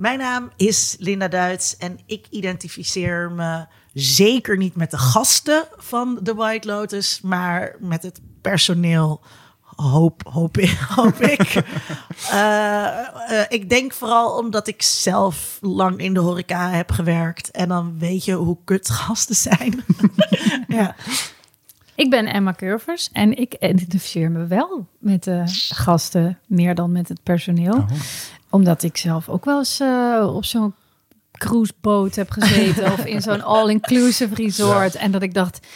Mijn naam is Linda Duits en ik identificeer me zeker niet met de gasten van The White Lotus, maar met het personeel. Hoop, hoop ik. Hoop ik. Eh, eh, ik denk vooral omdat ik zelf lang in de horeca heb gewerkt. En dan weet je hoe kut gasten zijn. ja. Ik ben Emma Curvers en ik identificeer me wel met de gasten meer dan met het personeel. Oh. Omdat ik zelf ook wel eens eh, op zo'n cruiseboot heb gezeten of in zo'n all-inclusive resort. En dat ik dacht,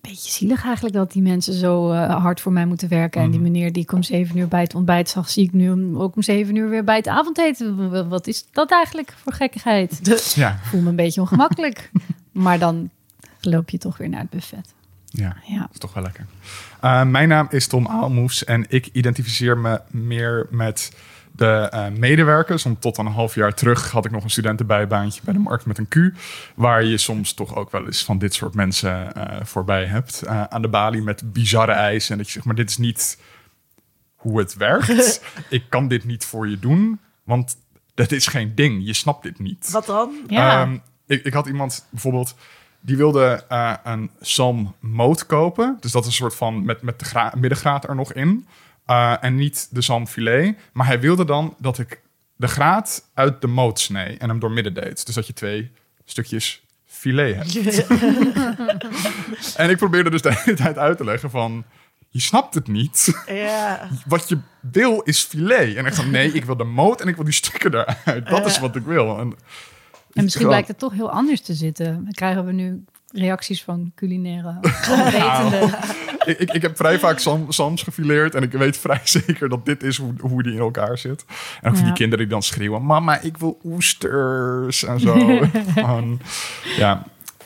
beetje zielig eigenlijk dat die mensen zo eh, hard voor mij moeten werken. En die Mhm. meneer die ik om zeven uur bij het ontbijt zag, zie ik nu ook om zeven uur weer bij het avondeten. Wat is dat eigenlijk voor gekkigheid? De, Ja, Ik voel me een beetje ongemakkelijk. maar dan loop je toch weer naar het buffet. ja. Ja. Dat is toch wel lekker. Eh, mijn naam is Tom Aalmoes en ik identificeer me meer met de eh, medewerkers. Want tot een half jaar terug had ik nog een studentenbijbaantje bij de markt met een Q. Waar je soms toch ook wel eens van dit soort mensen eh, voorbij hebt. Eh, aan de balie met bizarre eisen. En dat je zegt, maar dit is niet hoe het werkt. ik kan dit niet voor je doen, want dat is geen ding. Je snapt dit niet. wat dan? Ja. Ehm, ik, ik had iemand bijvoorbeeld, die wilde een Sam Moot kopen. Dus dat is een soort van met, met de gra- middengraad er nog in. Eh, en niet de Sam filet. Maar hij wilde dan dat ik de graad uit de moot snee en hem door midden deed. Dus dat je twee stukjes filet hebt. En ik probeerde dus de hele tijd uit te leggen van... Je snapt het niet. ja. Wat je wil is filet. En ik zei, nee, ik wil de moot en ik wil die stukken eruit. Dat is wat ik wil. En, En misschien Gewoon- blijkt het toch heel anders te zitten. Dan krijgen we nu reacties van culinaire wetende. ik, ik, ik heb vrij vaak sam, Sams gefileerd en ik weet vrij zeker dat dit is hoe, hoe die in elkaar zit. En ook Ja. die kinderen die dan schreeuwen, mama, ik wil oesters en zo. Ja,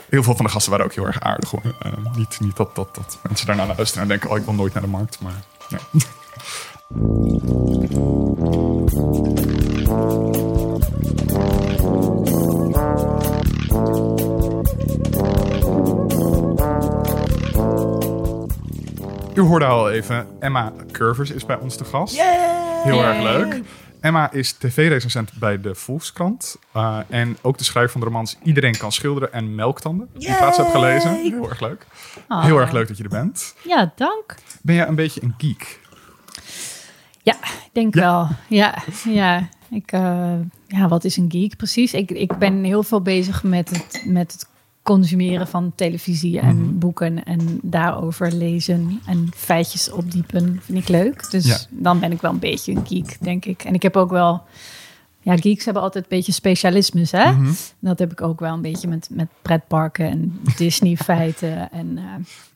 heel veel van de gasten waren ook heel erg aardig hoor. Eh, niet, niet dat, dat, dat mensen daarna luisteren en denken, oh, ik wil nooit naar de markt, maar ja. U hoorde al even, Emma Curvers is bij ons te gast. Heel erg leuk. Emma is tv-recensent bij de Volkskrant. eh, en ook de schrijver van de romans Iedereen kan schilderen en Melktanden. Die ik laatst heb gelezen. Heel erg leuk. Ah. Heel erg leuk dat je er bent. Ja, dank. Ben jij een beetje een geek? Ja, ik denk Ja. wel. Ja, ja. Ik, eh, ja, wat is een geek precies? Ik, ik ben heel veel bezig met het, met het consumeren van televisie en Mhm. boeken en daarover lezen en feitjes opdiepen vind ik leuk. Dus Ja. dan ben ik wel een beetje een geek, denk ik. En ik heb ook wel, ja, geeks hebben altijd een beetje specialismes, hè? Mhm. Dat heb ik ook wel een beetje met, met pretparken en Disney-feiten. En uh,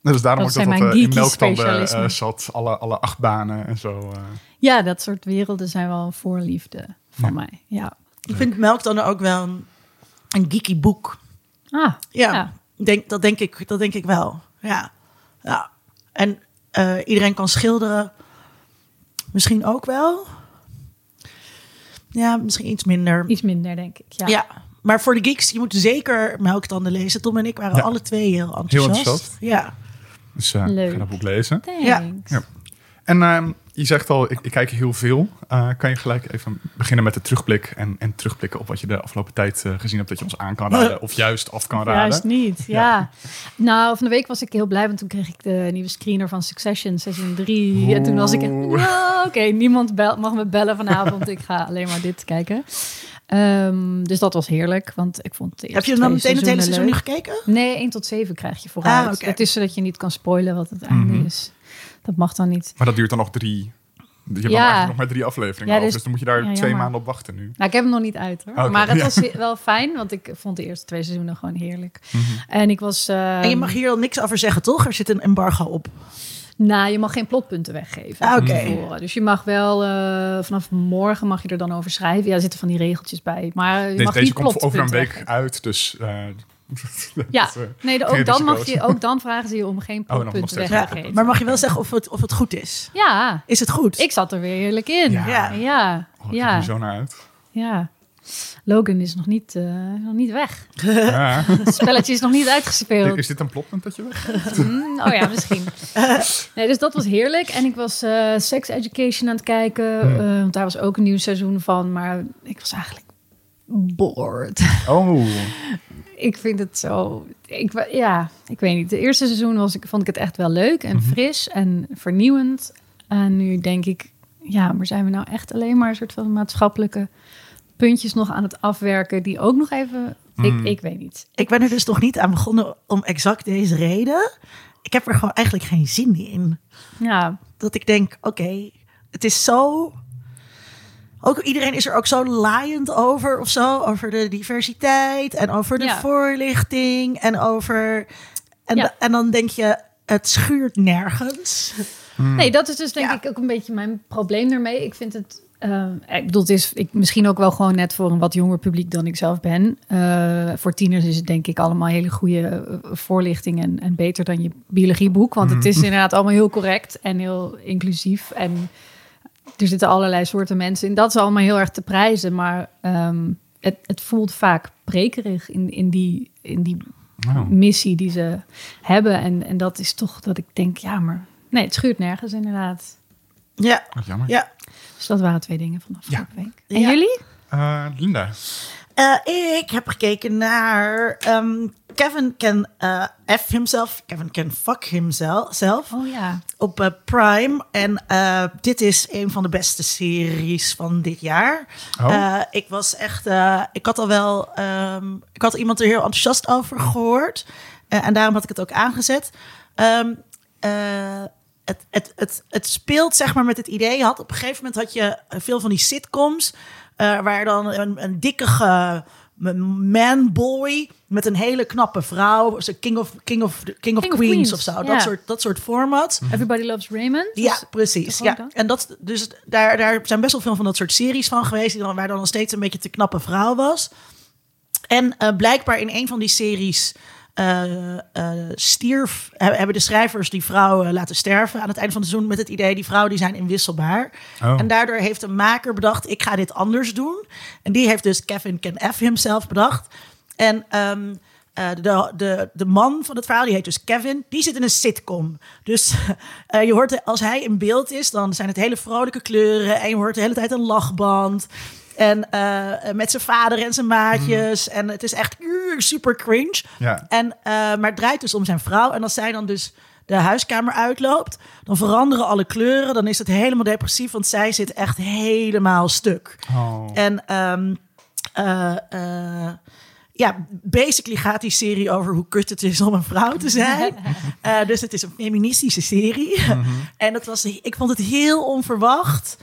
Dus daarom Dat ook dat dat eh, in Melktanden eh, zat. Alle, alle achtbanen en zo. eh. ja, dat soort werelden zijn wel een voorliefde van Ja. mij. Ja. Ik vind Melk dan ook wel een, een geeky boek. Ah, Ja, Ja. Denk, dat, denk ik, dat denk ik wel. Ja. ja. En eh, iedereen kan schilderen. Misschien ook wel. Ja, misschien iets minder. iets minder, denk ik. Ja. Ja. Maar voor de geeks, je moet zeker Melktanden lezen. Tom en ik waren Ja. alle twee heel enthousiast. enthousiast. Ja. Dus eh Leuk. ga dat boek lezen. Thanks. Ja. En ehm, je zegt al, ik, ik kijk heel veel. Eh, kan je gelijk even beginnen met de terugblik en, en terugblikken op wat je de afgelopen tijd eh, gezien hebt dat je ons aan kan raden of juist af kan raden? Juist niet, ja. Nou, van de week was ik heel blij, want toen kreeg ik de nieuwe screener van Succession, seizoen 3. En toen was ik. "Nou, oké, niemand bel, mag me bellen vanavond. ik ga alleen maar dit kijken. Ehm, dus dat was heerlijk, want ik vond het Heb je dan meteen het hele seizoen nu gekeken? Nee, 1 tot 7 krijg je vooruit. Ah, oké. Het is zodat je niet kan spoilen wat het einde Mhm. is. Dat mag dan niet. Maar dat duurt dan nog drie. Je hebt dan Ja. eigenlijk nog maar drie afleveringen Ja, dus- Dus dan moet je daar ja, twee maanden op wachten nu. Nou, ik heb hem nog niet uit hoor. Maar het ja. was wel fijn, want ik vond de eerste twee seizoenen gewoon heerlijk. Mhm. En ik was... En je ehm, mag hier al niks over zeggen, toch? Er zit een embargo op. Nou, je mag geen plotpunten weggeven. Ah, oké. Dus je mag wel eh, vanaf morgen mag je er dan over schrijven. Ja, er zitten van die regeltjes bij. Maar je Deze, mag deze niet komt over een week weggeven. uit, dus... eh, Ja, eh, nee, ook dan, mag je, ook dan vragen ze je om geen Oh, steeds. weg te geven. maar mag je wel zeggen of het, of het goed is? Ja, Is het goed? ik zat er weer heerlijk in. Ja. Ja, ja, Oh, ik ja. er zo naar uit. ja. Logan is nog niet, eh, nog niet weg. Ja. Het spelletje is nog niet uitgespeeld. Is dit een plotpunt dat je weg? Mm, oh ja, misschien. Nee, dus dat was heerlijk. En ik was eh, Sex Education aan het kijken. Hmm. eh, want daar was ook een nieuw seizoen van. Maar ik was eigenlijk bored. Oh, ik vind het zo. Ik, ja, ik weet niet. De eerste seizoen was ik, vond ik het echt wel leuk en Mhm. fris en vernieuwend. En nu denk ik, ja, maar zijn we nou echt alleen maar een soort van maatschappelijke puntjes nog aan het afwerken die ook nog even. Mm. Ik, ik weet niet. Ik ben er dus nog niet aan begonnen om exact deze reden. Ik heb er gewoon eigenlijk geen zin in. Ja, Dat ik denk, oké, het is zo... Ook iedereen is er ook zo laaiend over of zo. Over de diversiteit en over de Ja. voorlichting en over... En, Ja. en dan denk je, het schuurt nergens. nee, dat is dus denk Ja. ik ook een beetje mijn probleem daarmee. Ik vind het. eh, ik bedoel, het is ik, misschien ook wel gewoon net voor een wat jonger publiek dan ik zelf ben. Eh, voor tieners is het denk ik allemaal hele goede eh, voorlichting en, en beter dan je biologieboek. Want het is inderdaad allemaal heel correct en heel inclusief. En er zitten allerlei soorten mensen in. Dat is allemaal heel erg te prijzen. Maar ehm, het, het voelt vaak prekerig in, in, die, in die oh. missie die ze hebben. En, en dat is toch dat ik denk, ja, maar nee, het schuurt nergens inderdaad. Ja, wat jammer. ja. Dus dat waren twee dingen van afgelopen week. En Ja. jullie? Eh, Linda. Eh, ik heb gekeken naar ehm, Kevin Can eh, F himself. Kevin Can Fuck himself. zelf. Oh ja. op eh, Prime. En eh, dit is een van de beste series van dit jaar. Oh. Eh, ik was echt, eh, ik had al wel, ehm, ik had iemand er heel enthousiast over gehoord. Eh, en daarom had ik het ook aangezet. Ehm, eh, het, het, het, het speelt zeg maar met het idee. Je had, op een gegeven moment had je veel van die sitcoms. eh, waar dan een, een dikke manboy met een hele knappe vrouw. King of, King of, King of King of Queens, Queens, of zo. Dat, soort, dat soort format. Everybody Loves Raymond. Ja, Dus- precies. Ja. dat? En dat, dus daar, daar zijn best wel veel van dat soort series van geweest, die dan, waar dan nog steeds een beetje te knappe vrouw was. En eh, blijkbaar in een van die series eh, stierf, he- hebben de schrijvers die vrouw eh, laten sterven aan het einde van het seizoen met het idee, die vrouwen die zijn inwisselbaar. Oh. En daardoor heeft een maker bedacht, ik ga dit anders doen. En die heeft dus Kevin Can F himself bedacht. En ehm, eh, de, de, de man van het verhaal, die heet dus Kevin, die zit in een sitcom. Dus je hoort, als hij in beeld is, dan zijn het hele vrolijke kleuren. En je hoort de hele tijd een lachband. En eh, met zijn vader en zijn maatjes. En het is echt uh, super cringe. Ja. En, eh, maar het draait dus om zijn vrouw. En als zij dan dus de huiskamer uitloopt, dan veranderen alle kleuren. Dan is het helemaal depressief, want zij zit echt helemaal stuk. Oh. En ehm, eh, ja, basically gaat die serie over hoe kut het is om een vrouw te zijn. Dus het is een feministische serie. en dat was, ik vond het heel onverwacht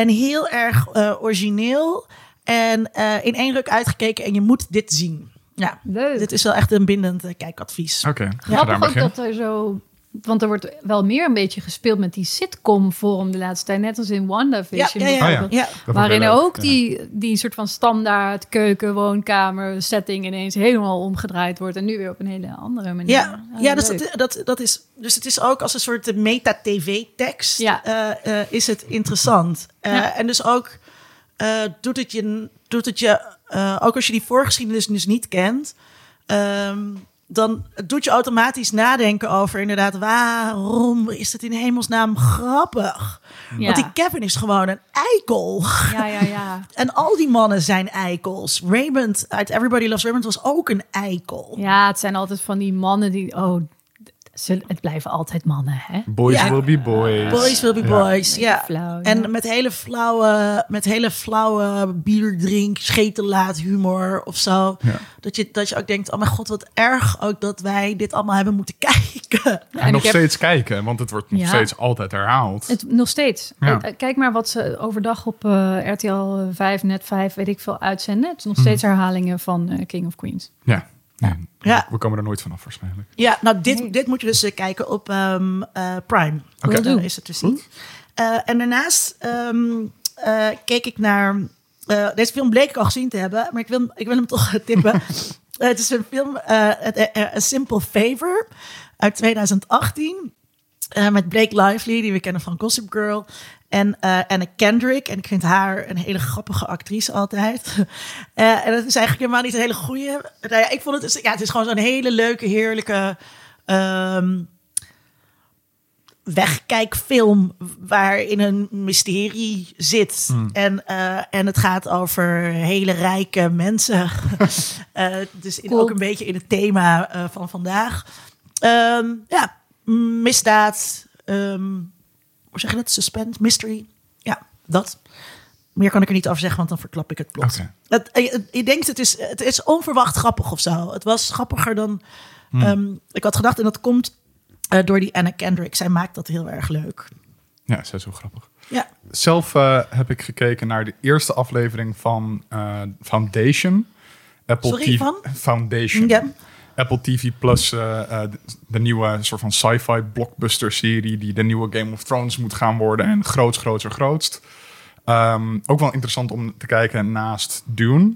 en heel erg eh, origineel. En eh, in één ruk uitgekeken en je moet dit zien. Ja, Leuk. dit is wel echt een bindend eh, kijkadvies. Oké, ga daar Grappig ook beginnen. dat er zo... Want er wordt wel meer een beetje gespeeld met die sitcom-vorm de laatste tijd. Net als in WandaVision Ja, ja, ja. bijvoorbeeld. Oh ja. Waarin ook die, die soort van standaard keuken, woonkamer, setting ineens helemaal omgedraaid wordt. En nu weer op een hele andere manier. Ja, Oh, ja dus, dat, dat, dat is, dus het is ook als een soort meta-tv-tekst Ja. eh, eh, is het interessant. Eh, Ja. En dus ook eh, doet het je, doet het je eh, ook als je die voorgeschiedenis dus niet kent, ehm, dan doet je automatisch nadenken over inderdaad waarom is het in hemelsnaam grappig? Ja. Want die Kevin is gewoon een eikel. Ja, ja, ja. En al die mannen zijn eikels. Raymond uit Everybody Loves Raymond was ook een eikel. Ja, het zijn altijd van die mannen die... Oh, ze- het blijven altijd mannen, hè? Boys Ja. will be boys. Boys will be boys, ja. flauw, ja. En met hele flauwe, met hele flauwe bierdrink, schetenlaat humor of zo. Ja. Dat, je, dat je ook denkt, oh mijn god, wat erg ook dat wij dit allemaal hebben moeten kijken. Ja, En nog heb- steeds kijken, want het wordt nog Ja. steeds altijd herhaald. Het, nog steeds. Ja. Eh, Kijk maar wat ze overdag op eh, RTL 5, Net 5, weet ik veel, uitzenden. Het is nog steeds herhalingen van eh, King of Queens. Ja. Nee, Ja. We komen er nooit vanaf waarschijnlijk. Ja, nou dit, Nee. dit moet je dus eh, kijken op ehm, eh, Prime. Oké. Do. is het te zien. Eh, en daarnaast ehm, eh, keek ik naar... eh, deze film bleek ik al gezien te hebben, maar ik wil, ik wil hem toch tippen. Het is een film, A Simple Favor uit 2018. eh, met Blake Lively, die we kennen van Gossip Girl. En eh Anna Kendrick. En ik vind haar een hele grappige actrice altijd. Eh, en het is eigenlijk helemaal niet een hele goede. Nou ja, ik vond het, ja, het is gewoon zo'n hele leuke, heerlijke. ehm, wegkijkfilm waarin een mysterie zit. Hmm. En, eh, en het gaat over hele rijke mensen. Eh, dus in, Cool. ook een beetje in het thema eh, van vandaag. Ehm, ja, misdaad. ehm, hoe zeg je dat? Suspense, mystery. Ja, dat. Meer kan ik er niet over zeggen, want dan verklap ik het plot. Het, eh, je denkt, het is, het is onverwacht grappig of zo. Het was grappiger dan ehm, ik had gedacht. En dat komt eh, door die Anna Kendrick. Zij maakt dat heel erg leuk. Ja, zij is zo grappig. Ja, Zelf eh, heb ik gekeken naar de eerste aflevering van Foundation. Apple Sorry, TV van? Foundation. Ja. Apple TV Plus, eh, eh, de nieuwe soort van sci-fi blockbuster serie die de nieuwe Game of Thrones moet gaan worden en groots, groter, grootst. Ehm, ook wel interessant om te kijken naast Dune.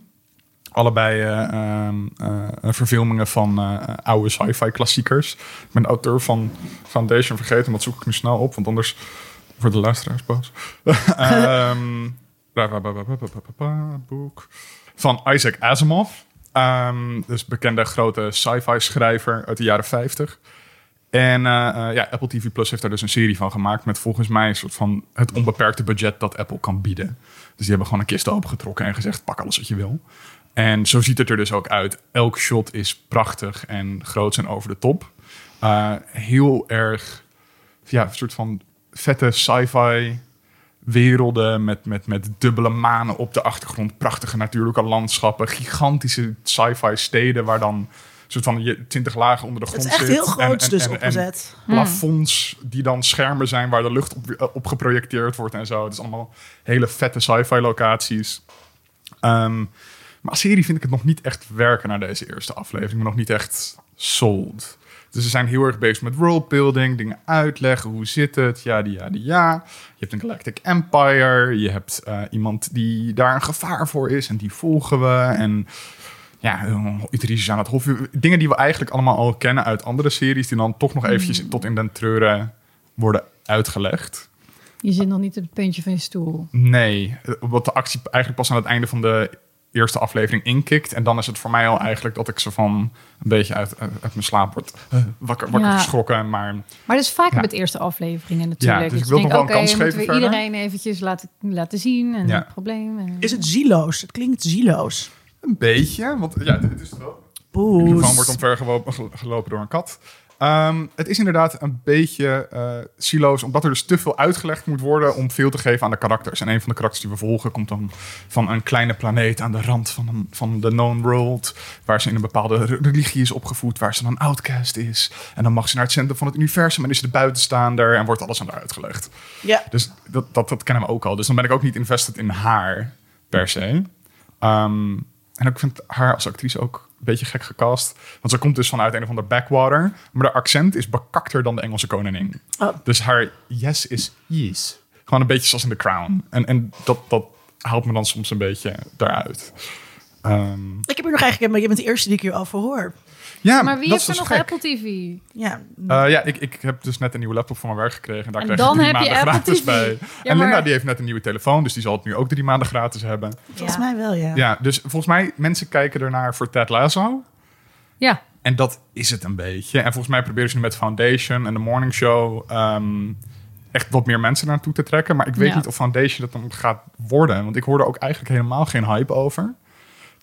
Allebei eh, ehm, verfilmingen van oude sci-fi klassiekers. Ik ben auteur van Foundation vergeten, wat dat zoek ik nu snel op, want anders voor de luisteraars boos. um, boek van Isaac Asimov. Ehm, dus bekende grote sci-fi schrijver uit de jaren 50. En eh, eh, ja, Apple TV Plus heeft daar dus een serie van gemaakt met volgens mij een soort van het onbeperkte budget dat Apple kan bieden. Dus die hebben gewoon een kist opengetrokken en gezegd: pak alles wat je wil. En zo ziet het er dus ook uit. Elk shot is prachtig en groot en over de top. Eh, heel erg, ja, een soort van vette sci-fi werelden met, met, met dubbele manen op de achtergrond. Prachtige natuurlijke landschappen. Gigantische sci-fi steden waar dan soort van je 20 lagen onder de het grond is echt zit. heel groots En- dus en- opgezet. plafonds die dan schermen zijn waar de lucht op, eh, op geprojecteerd wordt en zo. Het is allemaal hele vette sci-fi locaties. Ehm, maar als serie vind ik het nog niet echt werken naar deze eerste aflevering. Maar nog niet echt sold. Dus ze zijn heel erg bezig met worldbuilding, dingen uitleggen. Hoe zit het? Ja, die, ja, die, ja. Je hebt een Galactic Empire. Je hebt eh, iemand die daar een gevaar voor is. En die volgen we. En ja, eh, intriges aan het hof. Dingen die we eigenlijk allemaal al kennen uit andere series. Die dan toch nog eventjes tot in den treuren worden uitgelegd. Je zit nog niet op het puntje van je stoel. Nee, eh, wat de actie eigenlijk pas aan het einde van de eerste aflevering inkikt. En dan is het voor mij al eigenlijk dat ik zo van een beetje uit, uit, uit mijn slaap word eh, wakker, wakker Ja. geschrokken. Maar Maar dat is vaak Ja. met eerste afleveringen natuurlijk. Ja, dus ik je wil nog wel een kans moeten geven we verder. iedereen eventjes laten, laten zien en Ja. het probleem. en- Is het zieloos? Het klinkt zieloos. een beetje, want ja, dit is het wel. De Poes. microfoon wordt omvergelopen gelopen door een kat. Ehm, het is inderdaad een beetje eh siloos, omdat er dus te veel uitgelegd moet worden om veel te geven aan de karakters. En een van de karakters die we volgen komt dan van een kleine planeet aan de rand van, een, van de known world, waar ze in een bepaalde re- religie is opgevoed, waar ze dan een outcast is. En dan mag ze naar het centrum van het universum en is ze de buitenstaander en wordt alles aan haar uitgelegd. Ja. Dus dat, dat, dat kennen we ook al. Dus dan ben ik ook niet invested in haar per se. Ehm, en ik vind haar als actrice ook beetje gek gecast. Want ze komt dus vanuit een of ander backwater. Maar haar accent is bekakter dan de Engelse koningin. Oh. Dus haar yes is yes. Gewoon een beetje zoals in The Crown. En, en dat, dat haalt me dan soms een beetje daaruit. Ehm, Ik heb hier nog eigenlijk, maar je bent de eerste die ik hierover hoor. Ja, Maar wie dat heeft is er nog Apple. TV? Ja, Eh, ja, ik, ik heb dus net een nieuwe laptop voor mijn werk gekregen. En daar En krijg dan je drie heb je maanden Apple gratis TV. bij. Ja, en Linda die heeft net een nieuwe telefoon, dus die zal het nu ook drie maanden gratis hebben. volgens Ja. mij wel, ja. Ja, dus volgens mij, mensen kijken ernaar voor Ted Lasso. Ja, En dat is het een beetje. En volgens mij proberen ze nu met Foundation en de Morning Show... ehm, echt wat meer mensen naartoe te trekken. Maar ik weet Ja. niet of Foundation dat dan gaat worden. Want ik hoorde ook eigenlijk helemaal geen hype over.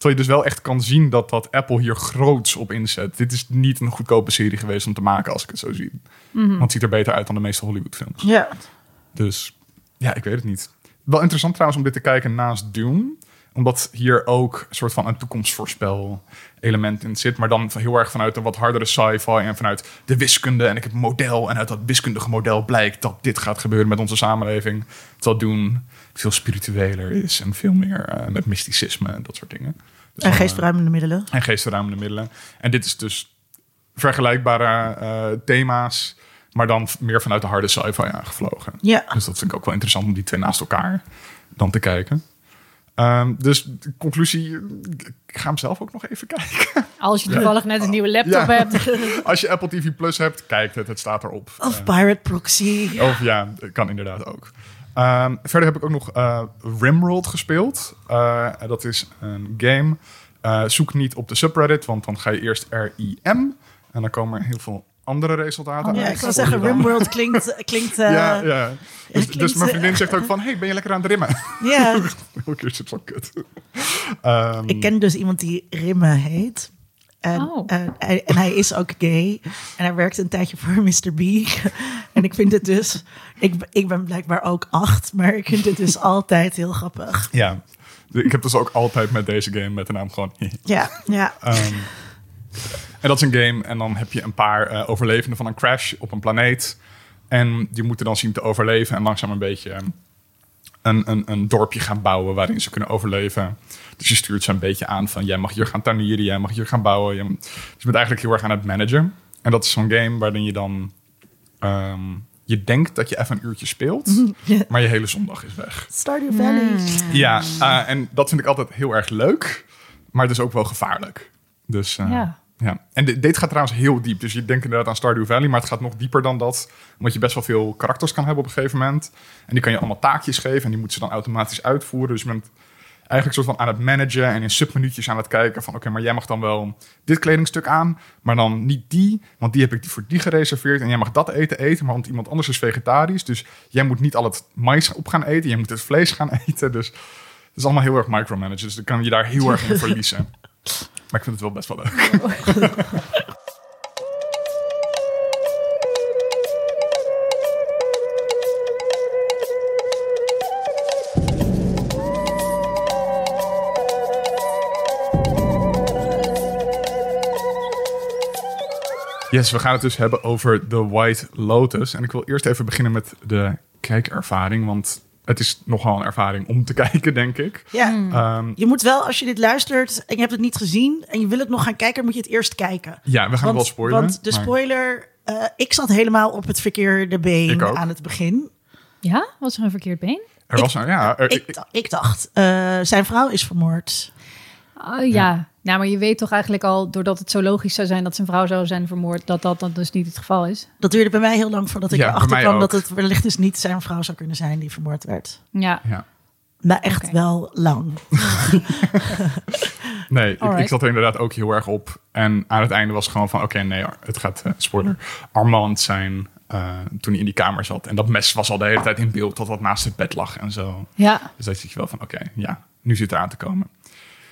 Terwijl je dus wel echt kan zien dat, dat Apple hier groots op inzet. Dit is niet een goedkope serie geweest om te maken als ik het zo zie. Want het ziet er beter uit dan de meeste Hollywood films. Ja. Dus ja, ik weet het niet. Wel interessant trouwens om dit te kijken naast Dune. Omdat hier ook een soort van een toekomstvoorspel element in zit. Maar dan heel erg vanuit een wat hardere sci-fi en vanuit de wiskunde. En ik heb een model en uit dat wiskundige model blijkt dat dit gaat gebeuren met onze samenleving. Terwijl Dune veel spiritueler is en veel meer eh, met mysticisme en dat soort dingen. Dus En eh, geestverruimende middelen. en geestverruimende middelen. En dit is dus vergelijkbare eh, thema's, maar dan meer vanuit de harde sci-fi aangevlogen. Ja. Dus dat vind ik ook wel interessant om die twee naast elkaar dan te kijken. Ehm, dus de conclusie, ik ga hem zelf ook nog even kijken. als je toevallig net een nieuwe laptop Ja. hebt. Als je Apple TV Plus hebt, kijk het, het staat erop. Of Pirate Proxy. of ja, kan inderdaad ook. Ehm, verder heb ik ook nog eh, Rimworld gespeeld. Eh, dat is een game. Eh, zoek niet op de subreddit, want dan ga je eerst R-I-M. En dan komen er heel veel andere resultaten Ja, uit. ik zou zeggen. Rimworld klinkt... klinkt ja, ja. Dus, klinkt, dus mijn vriendin zegt ook van, hey, ben je lekker aan het rimmen? ja. Elke keer is het wel kut. Ehm, Ik ken dus iemand die Rimme heet. En, Oh. hij, en hij is ook gay. En hij werkte een tijdje voor Mr. B. en ik vind het dus... Ik, ben- ik ben blijkbaar ook acht, maar ik vind het dus altijd heel grappig. Ja, ik heb dus ook altijd met deze game met de naam gewoon... Ja, ja. Ehm, en dat is een game en dan heb je een paar eh, overlevenden van een crash op een planeet. En die moeten dan zien te overleven en langzaam een beetje een, een, een dorpje gaan bouwen waarin ze kunnen overleven. Dus je stuurt ze een beetje aan van jij mag hier gaan tuinieren, jij mag hier gaan bouwen. Je, dus je bent eigenlijk heel erg aan het managen. En dat is zo'n game waarin je dan... ehm, je denkt dat je even een uurtje speelt, Ja. maar je hele zondag is weg. Stardew Valley. Ja, eh, en dat vind ik altijd heel erg leuk, maar het is ook wel gevaarlijk. Dus eh, Ja. Ja. En dit, dit gaat trouwens heel diep. Dus je denkt inderdaad aan Stardew Valley, maar het gaat nog dieper dan dat. Omdat je best wel veel karakters kan hebben op een gegeven moment. En die kan je allemaal taakjes geven en die moeten ze dan automatisch uitvoeren. Dus je bent eigenlijk soort van aan het managen en in subminuutjes aan het kijken van... oké, maar jij mag dan wel dit kledingstuk aan, maar dan niet die... want die heb ik voor die gereserveerd en jij mag dat eten eten... maar want iemand anders is vegetarisch, dus jij moet niet al het mais op gaan eten... jij moet het vlees gaan eten, dus het is allemaal heel erg micromanagen. Dus dan kan je daar heel erg in verliezen. Maar ik vind het wel best wel leuk. Yes, we gaan het dus hebben over The White Lotus. En ik wil eerst even beginnen met de kijkervaring. Want het is nogal een ervaring om te kijken, denk ik. Ja. Ehm, Je moet wel, als je dit luistert en je hebt het niet gezien... en je wil het nog gaan kijken, moet je het eerst kijken. ja, we gaan want, wel spoilen. Want de maar- spoiler... eh, ik zat helemaal op het verkeerde been aan het begin. Ja? Was er een verkeerd been? Er was een, ja, er- Ik, ik dacht, eh, zijn vrouw is vermoord. Oh, ja. Nou, maar je weet toch eigenlijk al, doordat het zo logisch zou zijn dat zijn vrouw zou zijn vermoord, dat dat dan dus niet het geval is. Dat duurde bij mij heel lang voordat ik Ja, erachter kwam dat het wellicht dus niet zijn vrouw zou kunnen zijn die vermoord werd. Ja. ja. Maar echt wel lang. Nee, ik, ik zat er inderdaad ook heel erg op. En aan het einde was het gewoon van, oké, nee, het gaat, eh, spoiler, Armand zijn eh, toen hij in die kamer zat. En dat mes was al de hele tijd in beeld, tot wat naast het bed lag en zo. Ja. Dus dan zit je wel van, oké, ja, nu zit het aan te komen.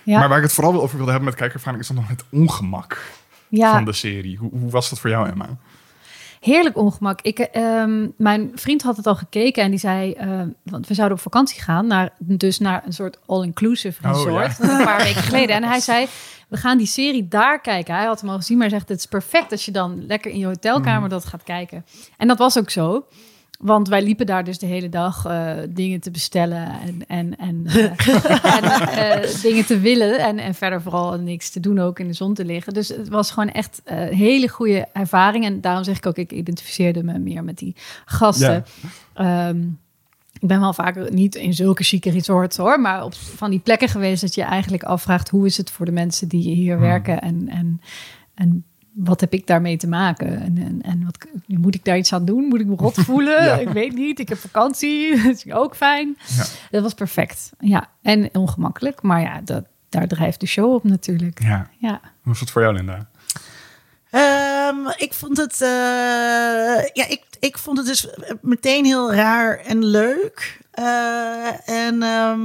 Ja. Maar waar ik het vooral over wilde hebben met kijkervaring, is dan nog het ongemak ja. van de serie. Hoe, hoe was dat voor jou, Emma? Heerlijk ongemak. Ik, ehm, mijn vriend had het al gekeken en die zei, eh, want we zouden op vakantie gaan, naar, dus naar een soort all-inclusive Oh, resort, ja. een paar weken geleden. En hij zei, we gaan die serie daar kijken. Hij had hem al gezien, maar hij zegt, het is perfect als je dan lekker in je hotelkamer Mhm. dat gaat kijken. En dat was ook zo. Want wij liepen daar dus de hele dag eh, dingen te bestellen en, en, en, eh, en eh, dingen te willen. En, en verder vooral niks te doen, ook in de zon te liggen. Dus het was gewoon echt een hele goede ervaring. En daarom zeg ik ook, ik identificeerde me meer met die gasten. Ehm, ik ben wel vaker niet in zulke chique resorts hoor, maar op van die plekken geweest dat je eigenlijk afvraagt hoe is het voor de mensen die hier Hmm. werken en, en, en wat heb ik daarmee te maken? En, en, en wat, moet ik daar iets aan doen? Moet ik me rot voelen? Ja. Ik weet niet. Ik heb vakantie. Dat is ook fijn. Ja. Dat was perfect. Ja, en ongemakkelijk. Maar ja, dat, daar drijft de show op natuurlijk. Ja, Ja. hoe was het voor jou, Linda? Ehm, ik vond het, eh, ja, ik, ik vond het dus meteen heel raar en leuk. Eh, en, ehm,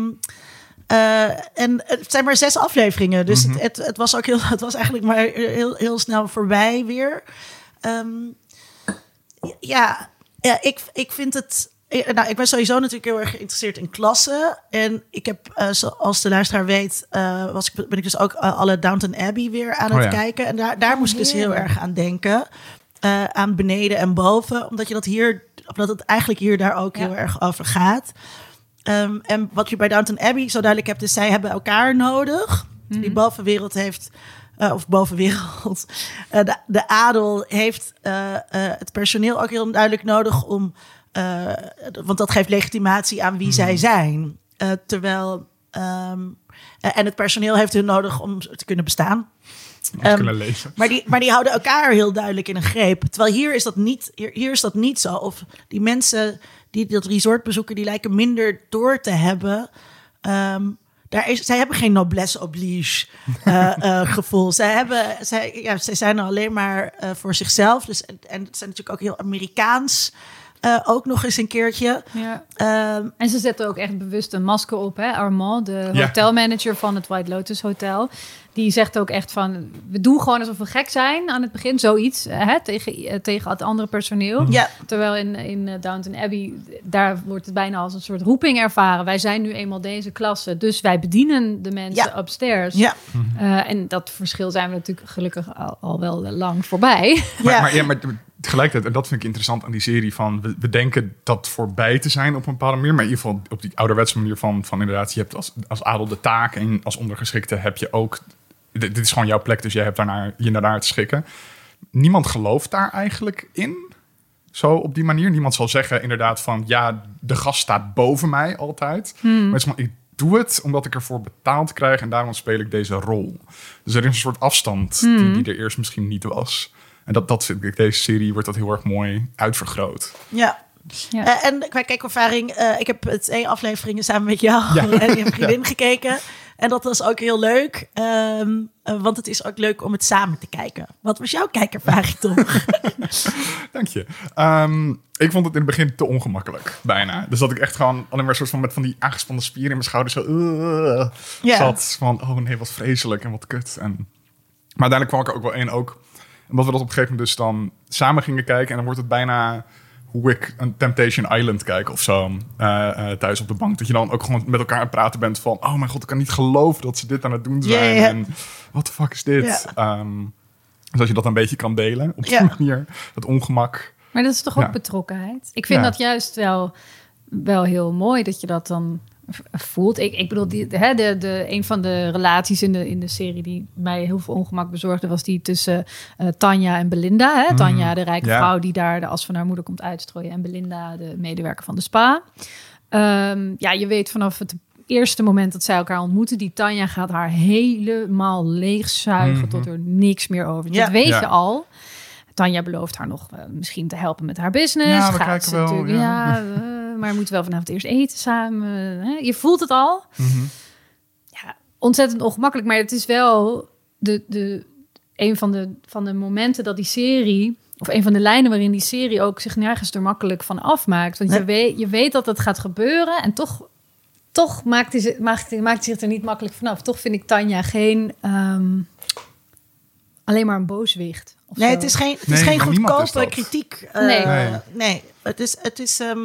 eh, en het zijn maar zes afleveringen, dus het, het, het was ook heel, het was eigenlijk maar heel, heel snel voorbij weer. Ehm, ja, ja ik, ik vind het. eh, Nou, ik ben sowieso natuurlijk heel erg geïnteresseerd in klassen. En ik heb, eh, zoals de luisteraar weet, eh, was ik, ben ik dus ook alle Downton Abbey weer aan Oh het ja. kijken. En daar, daar moest ik dus heel erg aan denken. Eh, aan beneden en boven. Omdat je dat hier, omdat het eigenlijk hier daar ook Ja. heel erg over gaat. Ehm, en wat je bij Downton Abbey zo duidelijk hebt, is zij hebben elkaar nodig. Die bovenwereld heeft, eh, of bovenwereld, eh, de, de adel heeft eh, het personeel ook heel duidelijk nodig om, want dat geeft legitimatie aan wie zij zijn. Eh, terwijl, ehm, eh, en het personeel heeft hun nodig om te kunnen bestaan. Ehm. Maar die, maar die houden elkaar heel duidelijk in een greep. Terwijl hier is dat niet, hier, hier is dat niet zo. Of die mensen die dat resort bezoeken, die lijken minder door te hebben. ehm, daar is, zij hebben geen noblesse oblige eh, eh, gevoel. Zij, hebben, zij, ja, zij zijn er alleen maar eh, voor zichzelf. Dus, en, en het zijn natuurlijk ook heel Amerikaans. eh, ook nog eens een keertje. Ja. Ehm, En ze zetten ook echt bewust een masker op. Hè? Armand, de Ja. hotelmanager van het White Lotus Hotel. Die zegt ook echt van... We doen gewoon alsof we gek zijn aan het begin. Zoiets hè? Tegen, eh, tegen het andere personeel. ja, Terwijl in, in eh, Downton Abbey... Daar wordt het bijna als een soort roeping ervaren. Wij zijn nu eenmaal deze klasse. Dus wij bedienen de mensen Ja. upstairs. ja, Eh, en dat verschil zijn we natuurlijk gelukkig al, al wel lang voorbij. Maar, ja. maar, ja, maar tegelijkertijd, en dat vind ik interessant aan die serie, van we, we denken dat voorbij te zijn op een bepaalde manier, maar in ieder geval op die ouderwetse manier van, van inderdaad, je hebt als, als adel de taak en als ondergeschikte heb je ook, dit, dit is gewoon jouw plek, dus jij hebt daarnaar, je daarnaar te schikken. Niemand gelooft daar eigenlijk in, zo op die manier. Niemand zal zeggen inderdaad van, ja, de gast staat boven mij altijd. Maar het is van, ik doe het omdat ik ervoor betaald krijg en daarom speel ik deze rol. Dus er is een soort afstand die, die er eerst misschien niet was. En dat, dat vind ik, deze serie wordt dat heel erg mooi uitvergroot. ja. Ja. Eh, en qua kijkervaring, eh, ik heb het twee afleveringen samen met jou Ja. en je vriendin gekeken. En dat was ook heel leuk, ehm, eh, want het is ook leuk om het samen te kijken. Wat was jouw kijkervaring, Tom? Dank je. Ehm, ik vond het in het begin te ongemakkelijk, bijna. Dus dat ik echt gewoon alleen maar soort van met van die aangespannen spieren in mijn schouders zo uh, Ja. zat. Van, oh nee, wat vreselijk en wat kut. En, maar uiteindelijk kwam ik er ook wel één ook. Omdat we dat op een gegeven moment dus dan samen gingen kijken. En dan wordt het bijna hoe ik een Temptation Island kijk of zo. eh, eh, thuis op de bank. Dat je dan ook gewoon met elkaar aan het praten bent van... Oh mijn god, ik kan niet geloven dat ze dit aan het doen zijn. En wat de fuck is dit? Ehm, dus als je dat een beetje kan delen op die manier. Het ongemak. Maar dat is toch ook Ja. betrokkenheid? Ik vind Ja. dat juist wel, wel heel mooi dat je dat dan voelt. Ik, ik bedoel, die, hè, de, de, een van de relaties in de, in de serie die mij heel veel ongemak bezorgde, was die tussen eh, Tanja en Belinda. Hè? Tanja, de rijke Ja. vrouw die daar de as van haar moeder komt uitstrooien, en Belinda, de medewerker van de spa. Ehm, ja, je weet vanaf het eerste moment dat zij elkaar ontmoeten, die Tanja gaat haar helemaal leegzuigen Mhm. tot er niks meer over. Ja. Dat weet Ja. je al. Tanja belooft haar nog eh, misschien te helpen met haar business. Ja, we Gaat kijken ze wel, ja. ja, maar we moeten wel vanavond eerst eten samen. Hè? Je voelt het al. Mhm. Ja, ontzettend ongemakkelijk. Maar het is wel de, de, een van de, van de momenten dat die serie... of een van de lijnen waarin die serie ook zich nergens er makkelijk van afmaakt. Want je, weet, je weet dat het gaat gebeuren en toch... Toch maakt hij, zich- maakt, hij- maakt hij zich er niet makkelijk vanaf. Toch vind ik Tanja geen... ehm, alleen maar een booswicht. Nee, zo. het is geen, het is Nee, geen goedkope kritiek. Eh, Nee. Nee. nee. het is... Het is ehm,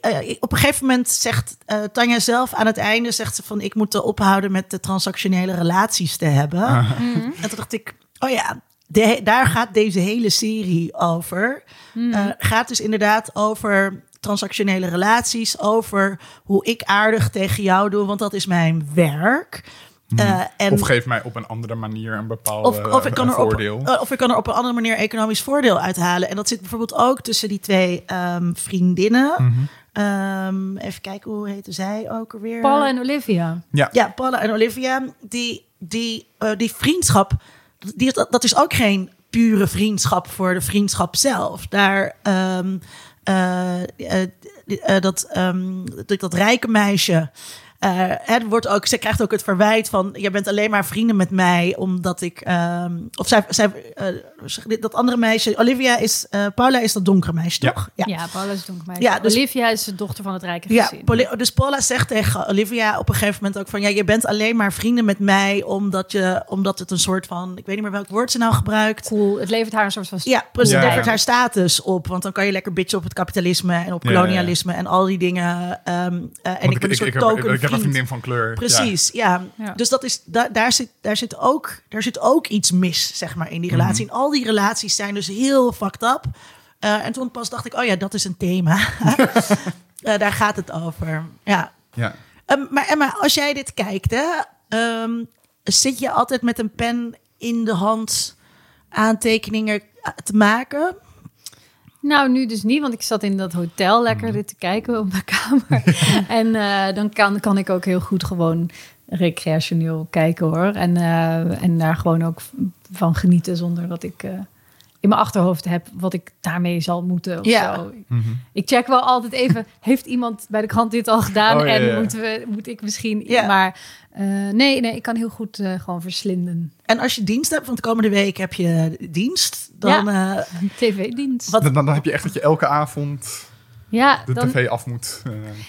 eh, op een gegeven moment zegt eh, Tanja zelf aan het einde... zegt ze van, ik moet er ophouden met de transactionele relaties te hebben. Ah. Mhm. En toen dacht ik, oh ja, de, daar gaat deze hele serie over. Mhm. Eh, gaat dus inderdaad over transactionele relaties, over hoe ik aardig tegen jou doe, want dat is mijn werk. Eh, en Of geef mij op een andere manier een bepaald of, of, ik kan er op, voordeel. eh, of ik kan er op een andere manier economisch voordeel uithalen. En dat zit bijvoorbeeld ook tussen die twee ehm, vriendinnen. Mhm. Ehm, even kijken, hoe heette zij ook alweer? Paula en Olivia. Ja. Ja, Paula en Olivia, die, die, eh, die vriendschap, die, dat, dat is ook geen pure vriendschap voor de vriendschap zelf. Daar, ehm, eh, eh, eh, dat, ehm, dat, dat rijke meisje. Eh, het wordt ook, ze krijgt ook het verwijt van: je bent alleen maar vrienden met mij omdat ik. ehm, of zij, zij, eh, dat andere meisje, Olivia is, eh, Paula is dat donkere meisje, Ja. toch? Ja, Paula is donkermeisje. Ja, dus- Olivia is de dochter van het rijke Ja, gezin. Poli- dus Paula zegt tegen Olivia op een gegeven moment ook van... ja, je bent alleen maar vrienden met mij omdat, je, omdat het een soort van... ik weet niet meer welk woord ze nou gebruikt. Cool. Het levert haar een soort van... Ja, precies. Ja, het ja. levert haar status op. Want dan kan je lekker bitchen op het kapitalisme en op Ja, ja, ja. kolonialisme... en al die dingen. ehm, eh, en Want ik ben een soort ik, token ik, ik heb een vriendin van kleur. Precies, ja. Ja. Dus dat is, da- daar, zit, daar, zit ook, daar zit ook iets mis, zeg maar, in die relatie. En al die relaties zijn dus heel fucked up. Eh, en toen pas dacht ik, oh ja, dat is een thema. Eh, daar gaat het over, ja. Ja. Ehm, maar Emma, als jij dit kijkt, hè, ehm, zit je altijd met een pen in de hand aantekeningen te maken? Nou, nu dus niet, want ik zat in dat hotel lekker dit te kijken op mijn kamer. en eh, dan kan, kan ik ook heel goed gewoon recreationeel kijken hoor. En, eh, en daar gewoon ook van genieten zonder dat ik... eh, in mijn achterhoofd heb wat ik daarmee zal moeten of Ja. zo. Mhm. Ik check wel altijd even, heeft iemand bij de krant dit al gedaan? Oh, ja, en ja. Moeten we, moet ik misschien... Ja. Maar eh, nee, nee, ik kan heel goed eh, gewoon verslinden. En als je dienst hebt, want de komende week heb je dienst, dan... eh, TV-dienst. Wat- Dan, dan heb je echt dat je elke avond Ja, de dan, tv af moet.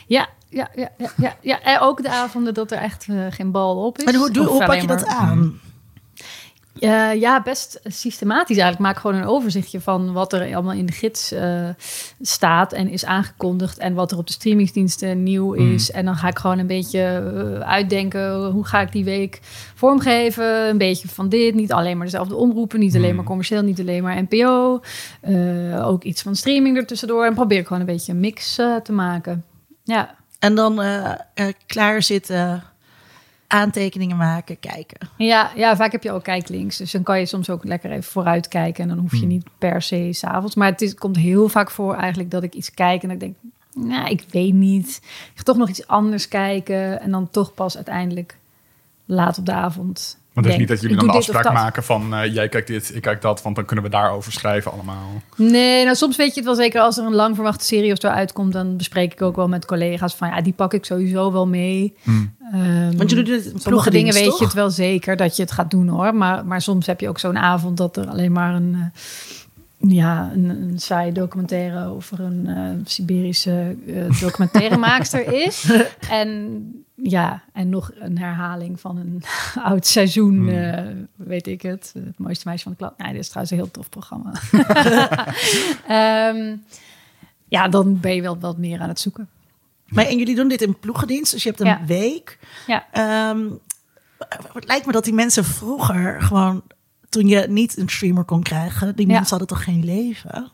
ja, ja, ja, ja, ja, ja. En ook de avonden dat er echt geen bal op is. en hoe, doe, hoe pak je dat aan? Ja, ja, best systematisch eigenlijk. Maak gewoon een overzichtje van wat er allemaal in de gids eh, staat en is aangekondigd. En wat er op de streamingsdiensten nieuw is. En dan ga ik gewoon een beetje eh, uitdenken. Hoe ga ik die week vormgeven? Een beetje van dit. Niet alleen maar dezelfde omroepen. Niet alleen Mm. maar commercieel. Niet alleen maar NPO. Eh, ook iets van streaming ertussendoor. En probeer ik gewoon een beetje een mix eh, te maken. Ja. En dan eh eh, klaar zitten, aantekeningen maken, kijken. Ja, ja, vaak heb je ook kijklinks. Dus dan kan je soms ook lekker even vooruit kijken. En dan hoef je Hmm. niet per se s'avonds. Maar het is, komt heel vaak voor eigenlijk dat ik iets kijk en dat ik denk... Nou, ik weet niet. Ik ga toch nog iets anders kijken. En dan toch pas uiteindelijk laat op de avond. Want het is niet dat jullie dan de afspraak maken van eh, jij kijkt dit, ik kijk dat, want dan kunnen we daarover schrijven allemaal. Nee, nou soms weet je het wel zeker als er een lang verwachte serie of zo uitkomt. Dan bespreek ik ook wel met collega's van ja, die pak ik sowieso wel mee. Hmm. Ehm, Want je doet het Sommige dingen weet toch? je het wel zeker dat je het gaat doen hoor. Maar, maar soms heb je ook zo'n avond dat er alleen maar een, eh, ja, een, een saaie documentaire over een eh, Siberische eh documentairemaakster is. En ja, en nog een herhaling van een oud seizoen, Hmm. eh, weet ik het. Het mooiste meisje van de klas. Nee, dit is trouwens een heel tof programma. Ehm, ja, dan ben je wel wat meer aan het zoeken. Maar en jullie doen dit in ploegendienst, dus je hebt een Ja. week. Ja. Ehm, het lijkt me dat die mensen vroeger gewoon, toen je niet een streamer kon krijgen, die mensen hadden toch geen leven?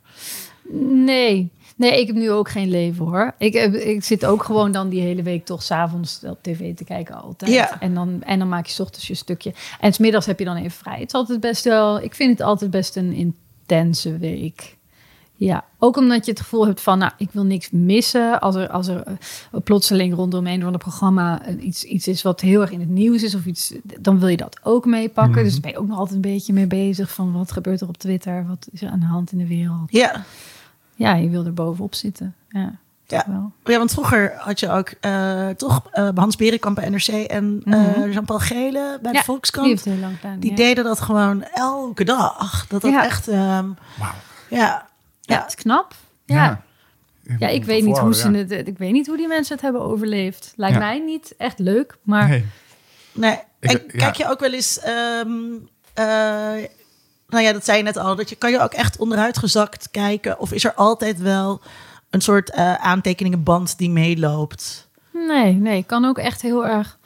Nee. Nee, ik heb nu ook geen leven hoor. Ik, heb- ik zit ook gewoon dan die hele week toch s'avonds op tv te kijken altijd. Ja. En, dan, en dan maak je 's ochtends je stukje. En 's middags heb je dan even vrij. Het is altijd best wel... Ik vind het altijd best een intense week. Ja, ook omdat je het gevoel hebt van, nou, ik wil niks missen. Als er, als er eh, plotseling rondom een van de programma eh, iets, iets is wat heel erg in het nieuws is of iets, dan wil je dat ook meepakken. Mhm. Dus daar ben je ook nog altijd een beetje mee bezig van wat gebeurt er op Twitter, wat is er aan de hand in de wereld. Ja. Ja, je wil er bovenop zitten. Ja, Ja. wel. Ja, want vroeger had je ook eh, toch eh, Hans Berenkamp bij NRC en eh, Mhm. Jean-Paul Gele bij de Volkskrant. Die heeft heel lang gedaan. Die ja. deden dat gewoon elke dag. Dat dat Ja. echt, ehm, Wauw. ja. Ja, het is knap. Ja, ja. ik, weet niet hoe ze het. ik weet niet hoe die mensen het hebben overleefd. Lijkt Ja. mij niet echt leuk, maar Nee. Nee. Ik- en ja. kijk je ook wel eens... ehm, eh, nou ja, dat zei je net al. Dat je, kan je ook echt onderuitgezakt kijken? Of is er altijd wel een soort eh, aantekeningenband die meeloopt? nee, nee, ik kan ook echt heel erg